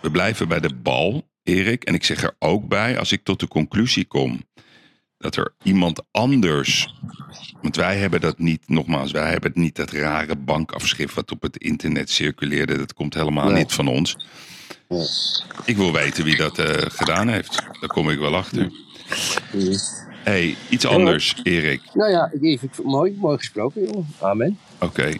We blijven bij de bal, Erik. En ik zeg er ook bij, als ik tot de conclusie kom dat er iemand anders. Want wij hebben dat niet, nogmaals, wij hebben het niet dat rare bankafschrift wat op het internet circuleerde. Dat komt helemaal niet van ons. Ja. Ik wil weten wie dat eh, gedaan heeft. Daar kom ik wel achter. Hey, iets anders, Erik. Nou ja, ik, mooi, mooi gesproken, jongen. Amen. Oké.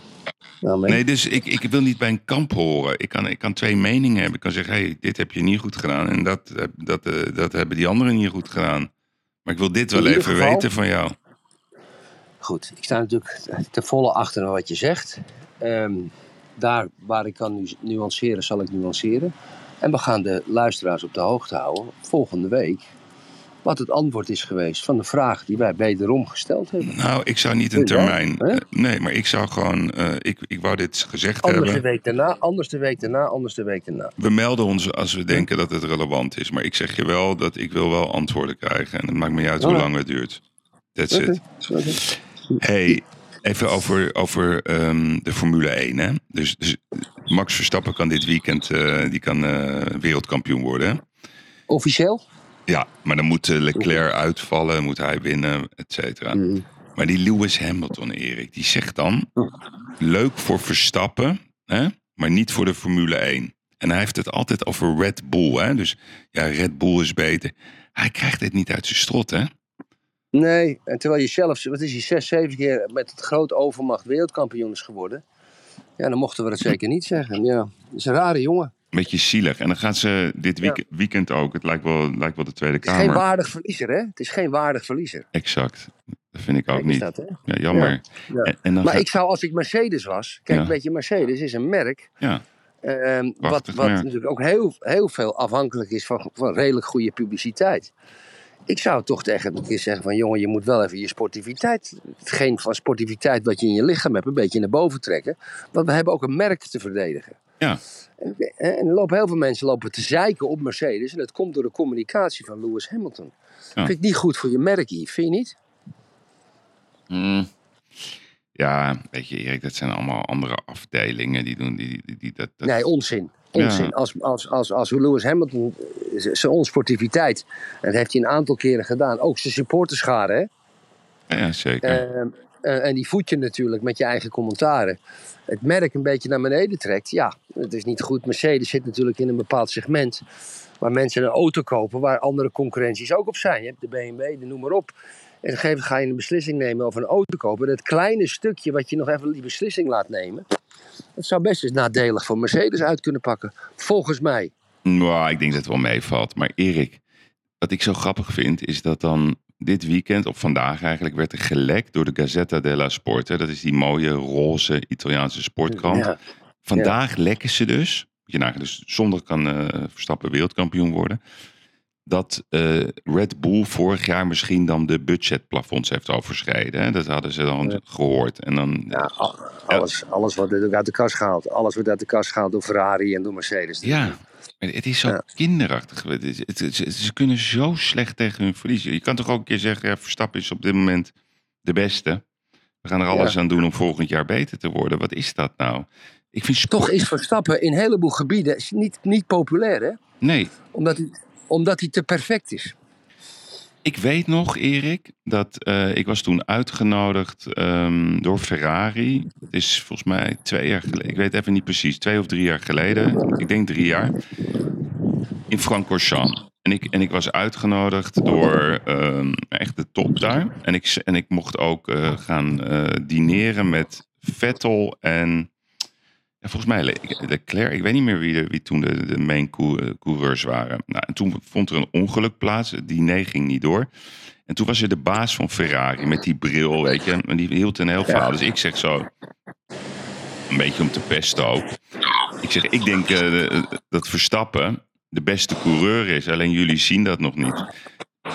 Amen. Nee, dus ik, ik wil niet bij een kamp horen. Ik kan, ik kan twee meningen hebben. Ik kan zeggen, hey, dit heb je niet goed gedaan. En dat, heb- dat, eh, dat hebben die anderen niet goed gedaan. Maar ik wil dit wel even geval- weten van jou. Goed, ik sta natuurlijk te volle achter wat je zegt. Ehm, daar waar ik kan nu nuanceren, zal ik nuanceren. En we gaan de luisteraars op de hoogte houden volgende week. Wat het antwoord is geweest van de vraag die wij wederom gesteld hebben. Nou, ik zou niet een termijn... Hè? eh, nee, maar ik zou gewoon... eh, ik, ik wou dit gezegd Anders de hebben. week daarna, anders de week daarna, anders de week daarna. We melden ons als we denken dat het relevant is. Maar ik zeg je wel dat ik wil wel antwoorden krijgen. En het maakt me niet uit hoe Ja. lang het duurt. That's it. Hey, even over, over ehm, de Formule 1. Hè? Dus, dus Max Verstappen kan dit weekend eh, die kan, wereldkampioen worden. Hè? Officieel? Ja, maar dan moet eh, Leclerc uitvallen, moet hij winnen, et cetera. Mhm. Maar die Lewis Hamilton, Erik, die zegt dan... leuk voor Verstappen, hè? maar niet voor de Formule 1. En hij heeft het altijd over Red Bull. Hè? Dus ja, Red Bull is beter. Hij krijgt dit niet uit zijn strot, hè? Nee, en terwijl je zelf, wat is hij, zes, zeven keer met het groot overmacht wereldkampioen is geworden. Ja, dan mochten we dat zeker niet zeggen. Ja, dat is een rare jongen. Beetje zielig. En dan gaan ze dit week- weekend ook. Het lijkt wel, lijkt wel de Tweede Het is geen Kamer. waardig verliezer, hè? Het is geen waardig verliezer. Exact. Dat vind ik ook Kijk niet. dat? Ja, jammer. Ja. En, en dan Maar gaat- ik zou, als ik Mercedes was... Kijk, weet je, Mercedes is een merk... Ja, ehm, wat wat merk. natuurlijk ook heel, heel veel afhankelijk is van, van redelijk goede publiciteit. Ik zou toch tegen een keer zeggen van jongen, je moet wel even je sportiviteit, hetgeen van sportiviteit wat je in je lichaam hebt, een beetje naar boven trekken. Want we hebben ook een merk te verdedigen. Ja. En, en er lopen heel veel mensen lopen te zeiken op Mercedes. En dat komt door de communicatie van Lewis Hamilton. Vind ik niet goed voor je merk, Yves. Vind je niet? Mm. Ja, weet je Erik, dat zijn allemaal andere afdelingen die doen die, die, die dat, dat- Nee, onzin. Onzin. Ja. Als, als, als, als Lewis Hamilton eh, zijn onsportiviteit, en dat heeft hij een aantal keren gedaan, ook zijn supporterschade, hè? Ja, zeker. Ehm, eh, en die voed je natuurlijk met je eigen commentaren. Het merk een beetje naar beneden trekt. Ja, het is niet goed. Mercedes zit natuurlijk in een bepaald segment. Waar mensen een auto kopen waar andere concurrenties ook op zijn. Je hebt de BMW, de noem maar op. En op een ga je een beslissing nemen over een auto kopen. Dat kleine stukje wat je nog even die beslissing laat nemen. Dat zou best eens nadelig voor Mercedes uit kunnen pakken. Volgens mij. Nou, ik denk dat het wel meevalt. Maar Erik, wat ik zo grappig vind, is dat dan dit weekend, of vandaag eigenlijk, werd er gelekt door de Gazzetta della Sport. Hè? Dat is die mooie roze Italiaanse sportkrant. Ja. Vandaag lekken ze dus, je nagaan, dus zondag kan eh, Verstappen wereldkampioen worden. Dat eh, Red Bull vorig jaar misschien dan de budgetplafonds heeft overschreden. Hè? Dat hadden ze dan Ja. gehoord. En dan, Ja, al- alles, alles wordt uit de kast gehaald. Alles wordt uit de kast gehaald door Ferrari en door Mercedes. Ja, het is zo Ja. kinderachtig. Het het ze kunnen zo slecht tegen hun verliezen. Je kan toch ook een keer zeggen, ja, Verstappen is op dit moment de beste. We gaan er alles Ja. aan doen om volgend jaar beter te worden. Wat is dat nou? Ik vind sport... Toch is Verstappen in een heleboel gebieden niet, niet populair, hè? Nee, Omdat hij, omdat hij te perfect is. Ik weet nog, Erik, dat eh, ik was toen uitgenodigd ehm, door Ferrari. Het is volgens mij twee jaar geleden. Ik weet even niet precies. Twee of drie jaar geleden. Ik denk drie jaar. In Francorchamps. En ik, en ik was uitgenodigd door ehm, echt de top daar. En ik, en ik mocht ook eh, gaan eh, dineren met Vettel en... Ja, volgens mij Le- Leclerc. Ik weet niet meer wie, de, wie toen de, de main eh, coureurs waren. Nou, en toen vond er een ongeluk plaats. Diner ging niet door. En toen was er de baas van Ferrari met die bril, weet je. En die hield een heel verhaal. Dus ik zeg zo... Een beetje om te pesten ook. Ik zeg, ik denk eh, dat Verstappen de beste coureur is. Alleen jullie zien dat nog niet.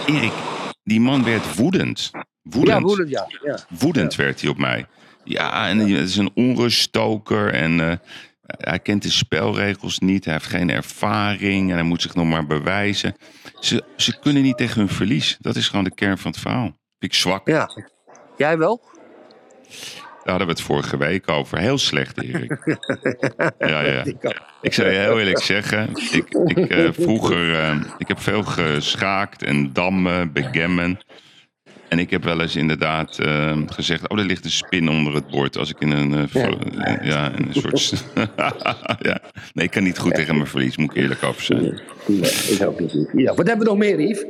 Erik, die man werd woedend. Woedend. Ja, woedend, ja. ja. Woedend werd hij op mij. Ja, en het is een onruststoker. En eh, hij kent de spelregels niet. Hij heeft geen ervaring. En hij moet zich nog maar bewijzen. Ze, ze kunnen niet tegen hun verlies. Dat is gewoon de kern van het verhaal. Vind ik zwak. ja. Jij wel? Daar hadden we het vorige week over. Heel slecht, Erik. ja, ja. Ik zou je heel eerlijk zeggen, ik, ik eh, vroeger, eh, ik heb veel geschaakt en dammen, begemmen. En ik heb wel eens inderdaad eh, gezegd, oh, er ligt een spin onder het bord als ik in een, eh, eh, ja, in een soort... ja. Nee, ik kan niet goed tegen mijn verlies, moet ik eerlijk over zijn. Nee, ik ook niet. Ja, wat hebben we nog meer, Yves?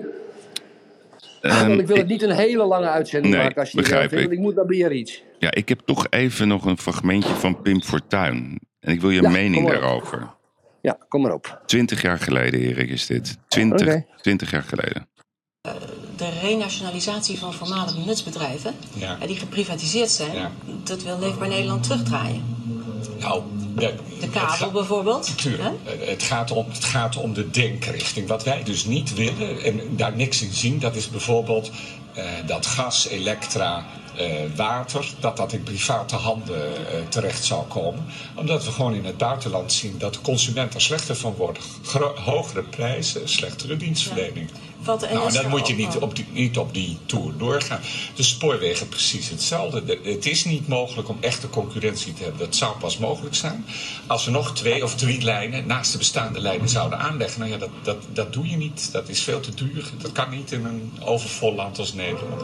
Ehm, want ik wil ik- het niet een hele lange uitzending Nee, maken als je begrijp vindt, ik. ik moet naar Biarritz. ja, ik heb toch even nog een fragmentje van Pim Fortuyn. En ik wil je Ja, mening daarover. Ja, kom maar op. Twintig jaar geleden, Erik, is dit. Twintig, Oké. twintig jaar geleden. De renationalisatie van voormalige nutsbedrijven, Ja. eh, die geprivatiseerd zijn, Ja. dat wil Leefbaar Nederland terugdraaien. Nou, de, De kabel bijvoorbeeld. Tuurlijk. hè? Het gaat, om, het gaat om de denkrichting. Wat wij dus niet willen en daar niks in zien, dat is bijvoorbeeld eh, dat gas, elektra, eh, water, dat dat in private handen eh, terecht zou komen. Omdat we gewoon in het buitenland zien dat de consument er slechter van wordt. Gro- hogere prijzen, slechtere dienstverlening. De Nou, dan moet je niet op die, niet op die tour doorgaan. De spoorwegen precies hetzelfde. De- het is niet mogelijk om echte concurrentie te hebben. Dat zou pas mogelijk zijn als we nog twee of drie lijnen naast de bestaande lijnen zouden aanleggen. Nou ja, dat, dat, dat doe je niet. Dat is veel te duur. Dat kan niet in een overvol land als Nederland.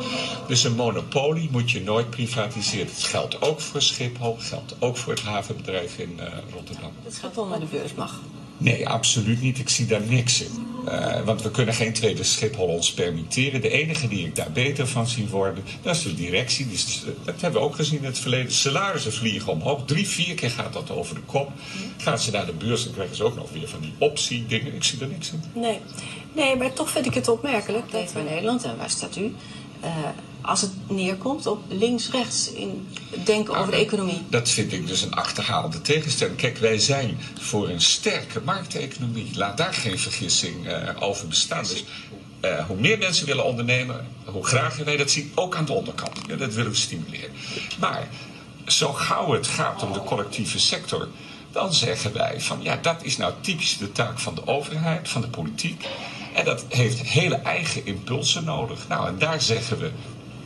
Dus een monopolie moet je nooit privatiseren. Dat geldt ook voor Schiphol, geldt ook voor het havenbedrijf in eh, Rotterdam. Dat Schiphol naar de beurs mag. Nee, absoluut niet. Ik zie daar niks in. Eh, want we kunnen geen tweede Schiphol ons permitteren. De enige die ik daar beter van zie worden, dat is de directie. Die is- dat hebben we ook gezien in het verleden. Salarissen vliegen omhoog. Drie, vier keer gaat dat over de kop. Gaan ze naar de beurs, dan krijgen ze ook nog weer van die optie-dingen. Ik zie er niks in. Nee. nee, maar toch vind ik het opmerkelijk. Leefbaar Nederland, en waar staat u? Eh, als het neerkomt op links-rechts in het denken over de economie. Dat vind ik dus een achterhaalde tegenstelling. Kijk, wij zijn voor een sterke markteconomie. Laat daar geen vergissing eh, over bestaan. Dus eh, hoe meer mensen willen ondernemen, hoe graag wij dat zien, ook aan de onderkant. Ja, dat willen we stimuleren. Maar zo gauw het gaat om de collectieve sector, dan zeggen wij van ja, dat is nou typisch de taak van de overheid, van de politiek. En dat heeft hele eigen impulsen nodig. Nou, en daar zeggen we,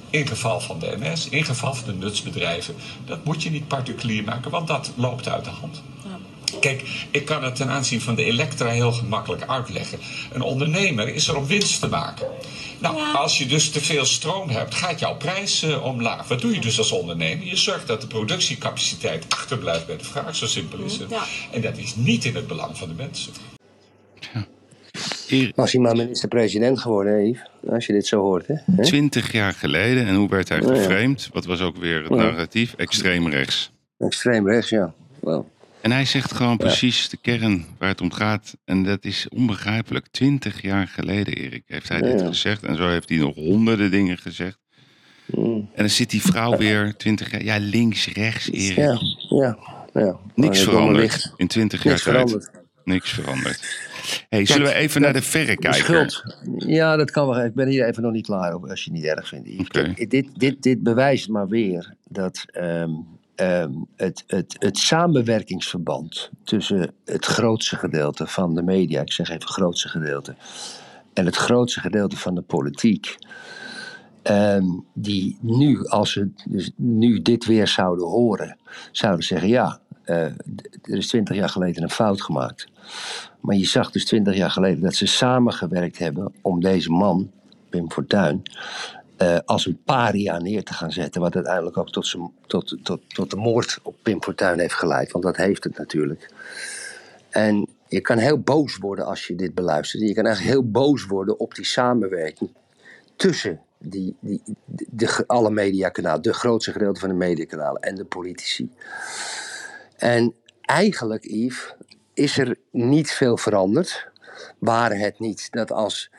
in geval van de NS, in geval van de nutsbedrijven, dat moet je niet particulier maken, want dat loopt uit de hand. Kijk, ik kan het ten aanzien van de Elektra heel gemakkelijk uitleggen. Een ondernemer is er om winst te maken. Nou, als je dus te veel stroom hebt, gaat jouw prijs uh, omlaag. Wat doe je dus als ondernemer? Je zorgt dat de productiecapaciteit achterblijft bij de vraag. Zo simpel is het. Ja. En dat is niet in het belang van de mensen. Eer- Was hij maar minister-president geworden, Yves? Als je dit zo hoort, hè? Twintig jaar geleden, en hoe werd hij ja. geframed? Wat was ook weer het narratief? Extreem rechts. Extreem rechts, ja. En hij zegt gewoon precies de kern waar het om gaat. En dat is onbegrijpelijk. Twintig jaar geleden, Erik, heeft hij dit Ja. gezegd. En zo heeft hij nog honderden dingen gezegd. Mm. En dan zit die vrouw weer twintig jaar... Ja, links, rechts, Erik. Ja, ja. Niks domme veranderd in twintig jaar Niks tijd. veranderd. Niks veranderd. Hey, zullen we even naar de verrekijker? De schuld. Ja, dat kan wel. Ik ben hier even nog niet klaar over, als je het niet erg vindt. Kijk, dit, dit, dit bewijst maar weer dat ehm, ehm, het, het, het samenwerkingsverband tussen het grootste gedeelte van de media, ik zeg even grootste gedeelte, en het grootste gedeelte van de politiek, ehm, die nu, als ze dus nu dit weer zouden horen, zouden zeggen: ja, eh, er is twintig jaar geleden een fout gemaakt. Maar je zag dus twintig jaar geleden dat ze samengewerkt hebben om deze man, Pim Fortuyn, eh, als een paria neer te gaan zetten. Wat uiteindelijk ook tot, zijn, tot, tot, tot de moord op Pim Fortuyn heeft geleid. Want dat heeft het natuurlijk. En je kan heel boos worden als je dit beluistert. Je kan echt heel boos worden op die samenwerking tussen die, die, de- alle mediakanalen, de grootste gedeelte van de mediakanalen en de politici. En eigenlijk, Yves, is er niet veel veranderd. Waren het niet dat als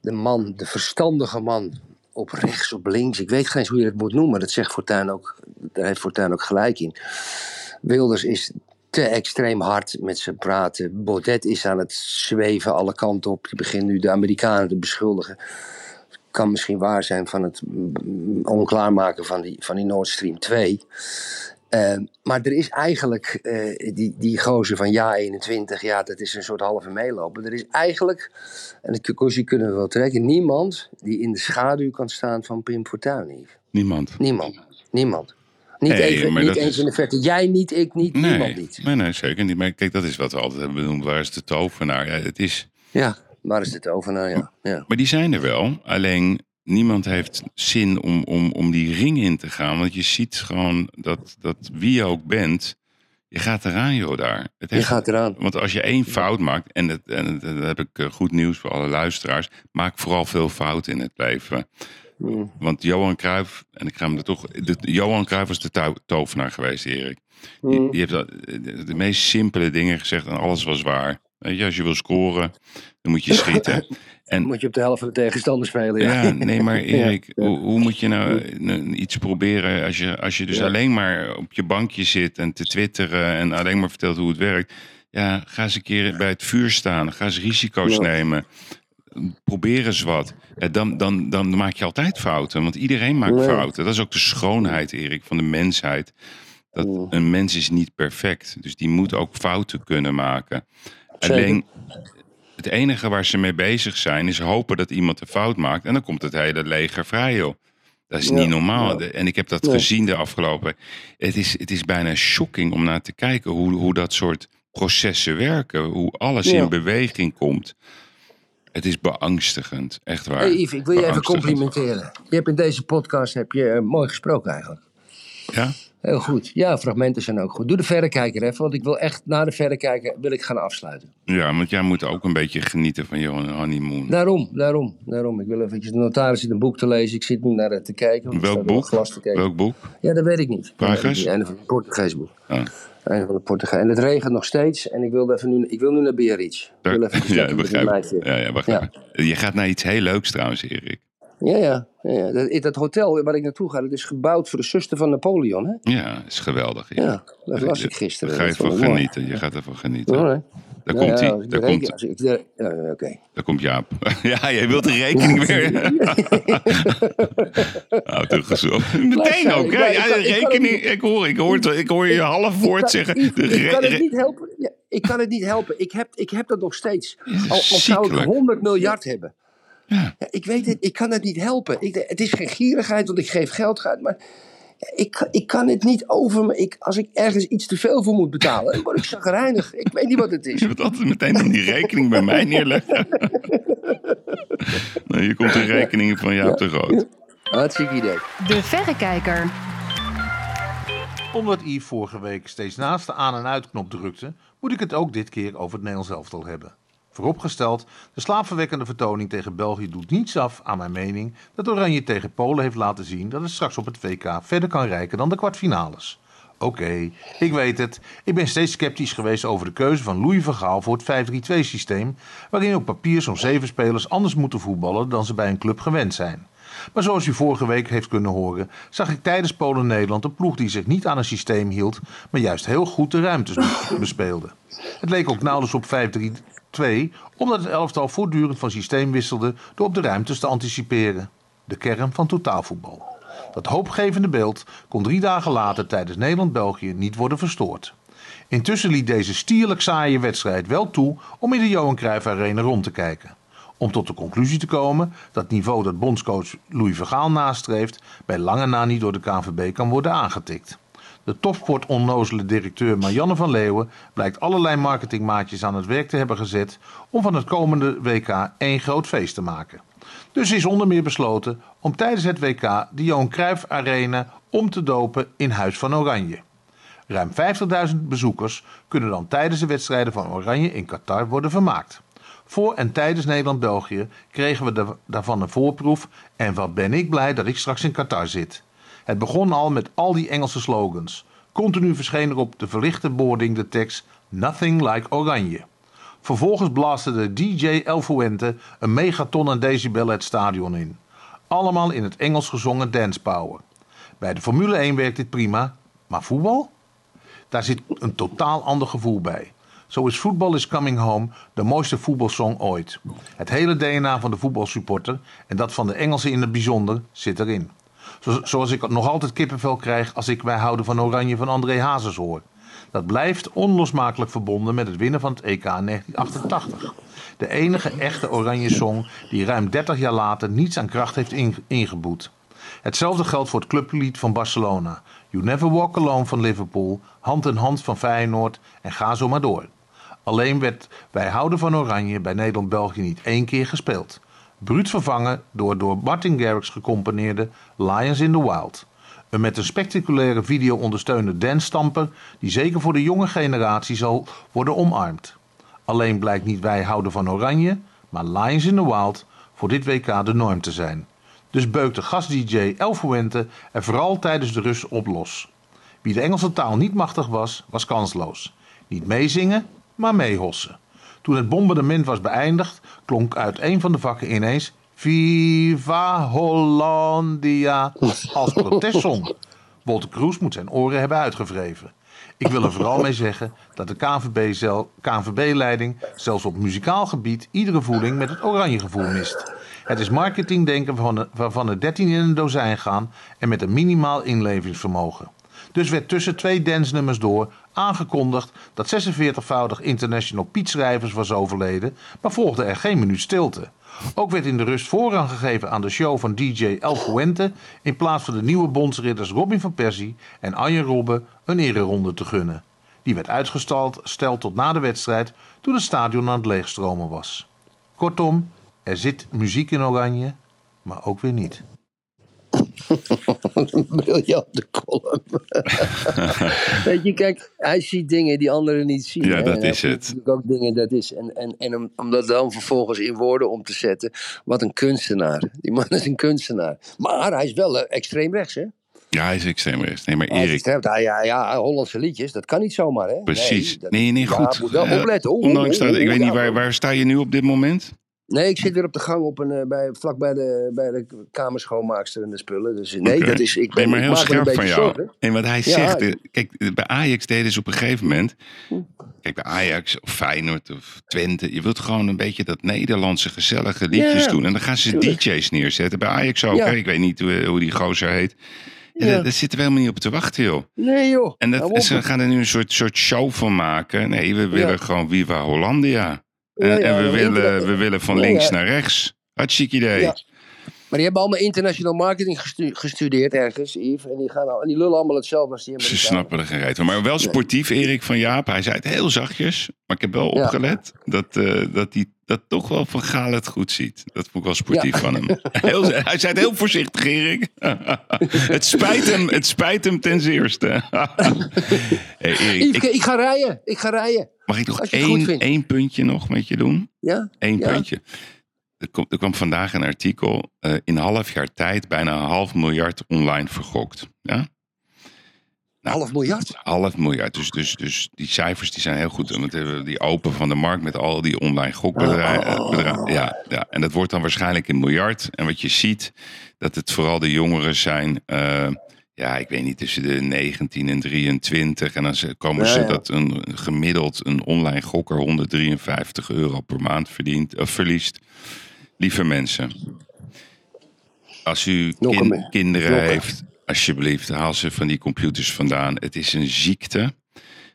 de man, de verstandige man, op rechts, op links, ik weet geen eens hoe je het moet noemen, dat zegt Fortuyn ook, daar heeft Fortuyn ook gelijk in. Wilders is te extreem hard met zijn praten. Baudet is aan het zweven alle kanten op. Die begint nu de Amerikanen te beschuldigen. Kan misschien waar zijn van het mm, onklaarmaken van die, van die Nord Stream 2. Eh, maar er is eigenlijk eh, die, die gozer van ja 21, ja, dat is een soort halve meeloper. Er is eigenlijk, en de conclusie kunnen we wel trekken, niemand die in de schaduw kan staan van Pim Fortuyn. Niemand. Niemand. Niemand. Niet, even, niet eens is- in de verte. Jij niet, ik niet, niemand Nee, niet. nee, nee, zeker niet. Maar kijk, dat is wat we altijd hebben benoemd. Waar is de tovenaar? Ja, het is... Ja, waar is het over? Nou ja. ja. Maar die zijn er wel. Alleen niemand heeft zin om, om, om die ring in te gaan. Want je ziet gewoon dat, dat wie je ook bent, je gaat eraan joh daar. Het Je gaat eraan. Want als je één fout maakt, en, het, en dan heb ik eh, goed nieuws voor alle luisteraars, maak vooral veel fouten in het leven. Mm. Want Johan Cruijff, en ik ga hem er toch. De, Johan Cruijff was de to- tovenaar geweest, Erik. Die, Mm. die heeft dat- de, de meest simpele dingen gezegd en alles was waar. Weet je, als je wil scoren, dan moet je schieten. En Moet je op de helft van de tegenstander spelen. ja, nee, maar Erik, Ja. Hoe, hoe moet je nou eh, iets proberen als je, als je dus Ja. alleen maar op je bankje zit en te twitteren en alleen maar vertelt hoe het werkt? Ja, ga eens een keer bij het vuur staan. Ga eens risico's nemen. Probeer eens wat. Ja, dan, dan, dan maak je altijd fouten, want iedereen maakt fouten. Dat is ook de schoonheid, Erik, van de mensheid. Dat een mens is niet perfect. Dus die moet ook fouten kunnen maken. Alleen het enige waar ze mee bezig zijn is hopen dat iemand een fout maakt. En dan komt het hele leger vrij, joh. Dat is Ja, niet normaal. ja. En ik heb dat Nee. gezien de afgelopen. Het is, het is bijna shocking om naar te kijken hoe, hoe dat soort processen werken. Hoe alles Ja. in beweging komt. Het is beangstigend, echt waar. Hey Yves, ik wil je even complimenteren. Je hebt in deze podcast heb je, eh, mooi gesproken eigenlijk. Ja? Heel goed. Ja, fragmenten zijn ook goed. Doe de verrekijker even, want ik wil echt na de verrekijker wil ik gaan afsluiten. ja, want jij moet ook een beetje genieten van jouw honeymoon. Daarom, daarom, daarom. Ik wil eventjes de notaris zit een boek te lezen. Ik zit nu naar het te kijken. Welk boek? Glas te kijken. Welk boek? Ja, dat weet ik niet. Niet. Een van de Portugees boek. Ah. Van de Portugees. En het regent nog steeds. En ik wil, even nu, ik wil nu naar Biarritz. Ik wil even Ja, begrijp. Ja, ja, wacht Ja. Je gaat naar iets heel leuks trouwens, Erik. Ja, ja. ja, ja. Dat, dat hotel waar ik naartoe ga, dat is gebouwd voor de zuster van Napoleon. Hè? Ja, is geweldig. Erik. Ja, dat las ik gisteren. Daar ga je van genieten. Je gaat ervan genieten. Alright. Daar Nou komt ja, hij. Daar komt, ja, Oké. daar komt Jaap. Ja, jij wilt de rekening weer. Nou, toch gezocht. Meteen ook, hè? Ja, de rekening. Ik hoor, ik, hoor, ik hoor je half woord zeggen. Ik, kan het niet helpen. Ja, ik kan het niet helpen. Ik heb, ik heb dat nog steeds. Al, al zou ik ziekelijk. 100 miljard hebben. Ja. Ja, ik weet het, ik kan het niet helpen. Ik, het is geen gierigheid, want ik geef geld uit. Maar ik, ik kan het niet over me. Ik, als ik ergens iets te veel voor moet betalen, dan word ik chagrijnig. Ik weet niet wat het is. Je moet altijd meteen dan die rekening bij mij neerleggen. nou, hier komt de rekening van Jaap de Groot. Hartstikke idee. De Verrekijker. Omdat Yves vorige week steeds naast de aan- en uitknop drukte, moet ik het ook dit keer over het Nederlands elftal hebben. Vooropgesteld, de slaapverwekkende vertoning tegen België doet niets af aan mijn mening dat Oranje tegen Polen heeft laten zien dat het straks op het WK verder kan reiken dan de kwartfinales. Oké, ik weet het. Ik ben steeds sceptisch geweest over de keuze van Louis van Gaal voor het 5-3-2 systeem, waarin op papier zo'n zeven spelers anders moeten voetballen dan ze bij een club gewend zijn. Maar zoals u vorige week heeft kunnen horen, zag ik tijdens Polen-Nederland een ploeg die zich niet aan een systeem hield, maar juist heel goed de ruimtes be- bespeelde. Het leek ook nauwelijks op 5-3-2, omdat het elftal voortdurend van systeem wisselde door op de ruimtes te anticiperen. De kern van totaalvoetbal. Dat hoopgevende beeld kon drie dagen later tijdens Nederland-België niet worden verstoord. Intussen liet deze stierlijk saaie wedstrijd wel toe om in de Johan Cruijff Arena rond te kijken. Om tot de conclusie te komen dat het niveau dat bondscoach Louis Vergaal nastreeft bij lange na niet door de KNVB kan worden aangetikt. De topsport onnozele directeur Marianne van Leeuwen blijkt allerlei marketingmaatjes aan het werk te hebben gezet om van het komende WK één groot feest te maken. Dus is onder meer besloten om tijdens het WK de Johan Cruijff Arena om te dopen in Huis van Oranje. Ruim 50.000 bezoekers kunnen dan tijdens de wedstrijden van Oranje in Qatar worden vermaakt. Voor en tijdens Nederland-België kregen we da- daarvan een voorproef en wat ben ik blij dat ik straks in Qatar zit. Het begon al met al die Engelse slogans. Continu verscheen er op de verlichte boarding de tekst Nothing like Oranje. Vervolgens blaste de DJ El Fuente een megaton aan decibel het stadion in. Allemaal in het Engels gezongen dance power. Bij de Formule 1 werkt dit prima, maar voetbal? Daar zit een totaal ander gevoel bij. Zo is Football is Coming Home de mooiste voetbalsong ooit. Het hele DNA van de voetbalsupporter, en dat van de Engelsen in het bijzonder, zit erin. Zo- Zoals ik nog altijd kippenvel krijg als ik Wij houden van Oranje van André Hazes hoor. Dat blijft onlosmakelijk verbonden met het winnen van het EK in 1988. De enige echte Oranje song die ruim 30 jaar later niets aan kracht heeft inge- ingeboet. Hetzelfde geldt voor het clublied van Barcelona. You Never Walk Alone van Liverpool, Hand in Hand van Feyenoord en ga zo maar door. Alleen werd Wij houden van Oranje bij Nederland-België niet één keer gespeeld. Bruut vervangen door door Martin Garrix gecomponeerde Lions in the Wild. Een met een spectaculaire video ondersteunde danstamper die zeker voor de jonge generatie zal worden omarmd. Alleen blijkt niet Wij houden van Oranje, maar Lions in the Wild voor dit WK de norm te zijn. Dus beukte gast-DJ El Fuente er vooral tijdens de rust op los. Wie de Engelse taal niet machtig was, was kansloos. Niet meezingen, maar meehossen. Toen het bombardement was beëindigd, klonk uit een van de vakken ineens Viva Hollandia als protestsong. Wolter Kroes moet zijn oren hebben uitgewreven. Ik wil er vooral mee zeggen dat de KNVB-leiding zelfs op muzikaal gebied iedere voeling met het oranje gevoel mist. Het is marketingdenken van de- waarvan er 13 in een dozijn gaan en met een minimaal inlevingsvermogen. Dus werd tussen twee dansnummers door aangekondigd dat 46-voudig international Piet Schrijvers was overleden, maar volgde er geen minuut stilte. Ook werd in de rust voorrang gegeven aan de show van DJ El Fuente in plaats van de nieuwe bondsridders Robin van Persie en Arjen Robben een ereronde te gunnen. Die werd uitgesteld steld tot na de wedstrijd toen het stadion aan het leegstromen was. Kortom, er zit muziek in oranje, maar ook weer niet. Briljante column. Weet je, kijk, hij ziet dingen die anderen niet zien. Ja, hè. dat En is het. ook dingen, dat is. En, en, en om, om dat dan vervolgens in woorden om te zetten. Wat een kunstenaar. Die man is een kunstenaar. Maar hij is wel eh, extreem rechts, hè? Ja, hij is extreem rechts. Nee, maar Erik, ja, ja, ja, Hollandse liedjes, dat kan niet zomaar, hè? precies. Nee, nee, ja, goed. moet wel opletten. Ondanks dat, ik weet niet, ja. waar, waar sta je nu op dit moment? Nee, ik zit weer op de gang op een, eh, bij, vlak bij de, bij de kamerschoonmaakster en de spullen. Dus nee, Oké. dat is, ik Nee, ben maar heel scherp van beetje jou. zorgen. En wat hij Ja, zegt, eh, kijk, bij Ajax deden ze op een gegeven moment. Kijk, bij Ajax of Feyenoord of Twente, je wilt gewoon een beetje dat Nederlandse gezellige liedjes Ja, doen. En dan gaan ze tuurlijk. DJ's neerzetten. Bij Ajax ook, ik weet niet hoe, hoe die gozer heet. Ja. Daar, daar zitten we helemaal niet op te wachten, joh. Nee joh. En dat, ze gaan er nu een soort, soort show van maken. Nee, we willen gewoon Viva Hollandia. En, Ja, ja, en we, willen, we willen van Ja, links naar rechts. Hartstikke idee. Maar die hebben allemaal international marketing gestu- gestudeerd ergens, Yves. En die, gaan al, en die lullen allemaal hetzelfde als die Ze Amerikanen. snappen er geen reet van. Maar wel sportief, Erik van Jaap. Hij zei het heel zachtjes. Maar ik heb wel Ja. opgelet dat, eh, dat hij dat toch wel van Gaal het goed ziet. Dat vond ik wel sportief Ja. van hem. Heel, hij zei het heel voorzichtig, Erik. het, spijt hem, het spijt hem ten zeerste. hey, Erik, Yves, ik, ik, ga rijden. Ik ga rijden. Mag ik nog één, puntje nog met je doen? Ja? Eén Ja. puntje. Er, kom- er kwam vandaag een artikel. eh, in een half jaar tijd bijna een half miljard online vergokt. Ja? Nou, Half miljard? Half miljard. Dus, dus, dus die cijfers die zijn heel goed. Want hebben die open van de markt met al die online gokbedrijven. Oh. bedrijven. Ja, ja, en dat wordt dan waarschijnlijk in miljard. En wat je ziet, dat het vooral de jongeren zijn. eh, ja, ik weet niet, tussen de 19 en 23. En dan komen Ja, ze ja. dat een gemiddeld een online gokker 153 euro per maand verdient, of verliest. Lieve mensen, als u kin- kinderen heeft, alsjeblieft, haal ze van die computers vandaan. Het is een ziekte.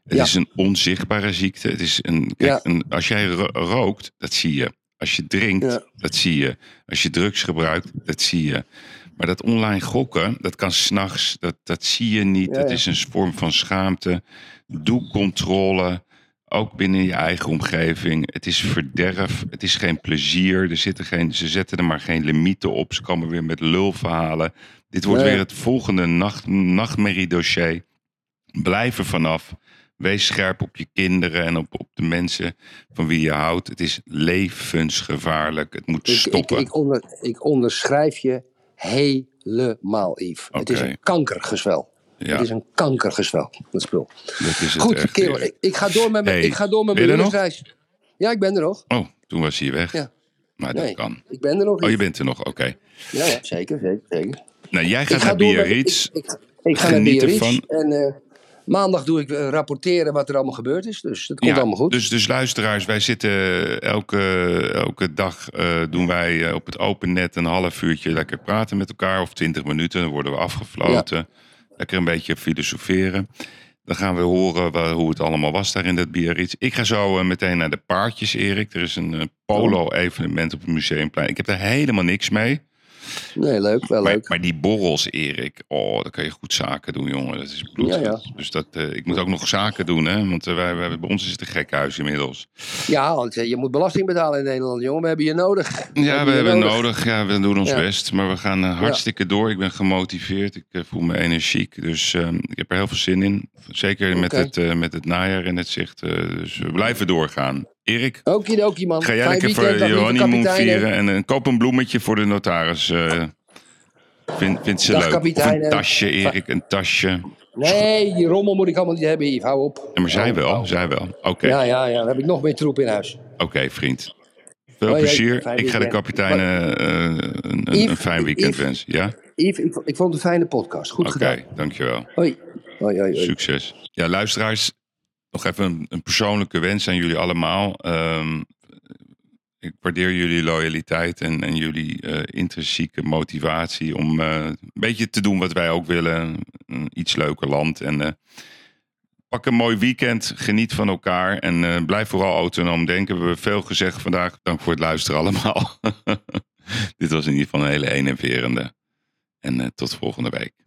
Het Ja. is een onzichtbare ziekte. Het is een, kijk, een, als jij ro- rookt, dat zie je. Als je drinkt, dat zie je. Als je drugs gebruikt, dat zie je. Maar dat online gokken, dat kan s'nachts, dat, dat zie je niet. Ja, Dat ja. is een vorm van schaamte. Doe controle, ook binnen je eigen omgeving. Het is verderf, het is geen plezier. Er zitten geen, ze zetten er maar geen limieten op. Ze komen weer met lulverhalen. Dit wordt Nee. weer het volgende nacht, nachtmerriedossier. Blijf er vanaf. Wees scherp op je kinderen en op, op de mensen van wie je houdt. Het is levensgevaarlijk. Het moet Ik, ik, stoppen. ik, onder, ik onderschrijf je helemaal, Yves. Het is een kankergezwel. ja, Het is een kankergezwel, dat spul. dat is het Goed, kerel, ik, ik ga door met mijn, Hey, ik ga door met mijn huwelijksreis. Ja, ik ben er nog. Oh, toen was hij weg. Ja. Maar dat Nee, kan. ik ben er nog. Oh, je bent er nog, oké. Ja, ja, zeker, zeker, zeker. Nou, jij Ik gaat ga naar met- Biarritz. Ik, ik, ik ga naar Geniet Biarritz ervan. en eh, maandag doe ik eh, rapporteren wat er allemaal gebeurd is. Dus dat komt allemaal goed. Dus, dus luisteraars, wij zitten elke, elke dag eh, doen wij eh, op het open net een half uurtje lekker praten met elkaar. Of twintig minuten, dan worden we afgefloten. Lekker een beetje filosoferen. Dan gaan we horen hoe het allemaal was daar in dat Biarritz. Ik ga zo eh, meteen naar de paardjes, Erik. Er is een eh, polo-evenement op het Museumplein. Ik heb daar helemaal niks mee. Nee, leuk, wel Maar, leuk. maar die borrels, Erik, oh, daar kan je goed zaken doen, jongen. Dat is bloed. Ja, ja. Dus dat, eh, ik moet ook nog zaken doen, hè? Want eh, wij, wij, bij ons is het een gek huis inmiddels. Ja, want eh, je moet belasting betalen in Nederland, jongen. We hebben je nodig. Ja, we hebben nodig. Ja, we doen ons Ja. best. Maar we gaan hartstikke door. Ik ben gemotiveerd. Ik voel me energiek. Dus eh, ik heb er heel veel zin in. Zeker met, het, met het najaar in het zicht. dus we blijven doorgaan. Erik, Okidoki, man. ga jij lekker voor je honeymoon vieren. En eh, koop een bloemetje voor de notaris. eh vind, vindt ze Dag, leuk. Een tasje, Erik. Een tasje. Nee, die rommel moet ik allemaal niet hebben, Yves. Hou op. Ja, maar zij wel. oh. Zij wel. Oké, Ja, ja, ja. Dan heb ik nog meer troep in huis. Oké, vriend. Veel plezier. Fijn Ik ga de kapitein eh, een, een, fijn weekend Yves. wensen. Ja? Yves, ik, ik vond het een fijne podcast. Goed Oké, gedaan. dankjewel. Hoi. Hoi, hoi, hoi. Succes. Ja, luisteraars, nog even een, een persoonlijke wens aan jullie allemaal. Ehm, ik waardeer jullie loyaliteit en, en jullie eh, intrinsieke motivatie om eh, een beetje te doen wat wij ook willen. Een iets leuker land. En eh, pak een mooi weekend, geniet van elkaar en blijf vooral autonoom denken. We hebben veel gezegd vandaag. Dank voor het luisteren allemaal. Dit was in ieder geval een hele enerverende. En tot volgende week.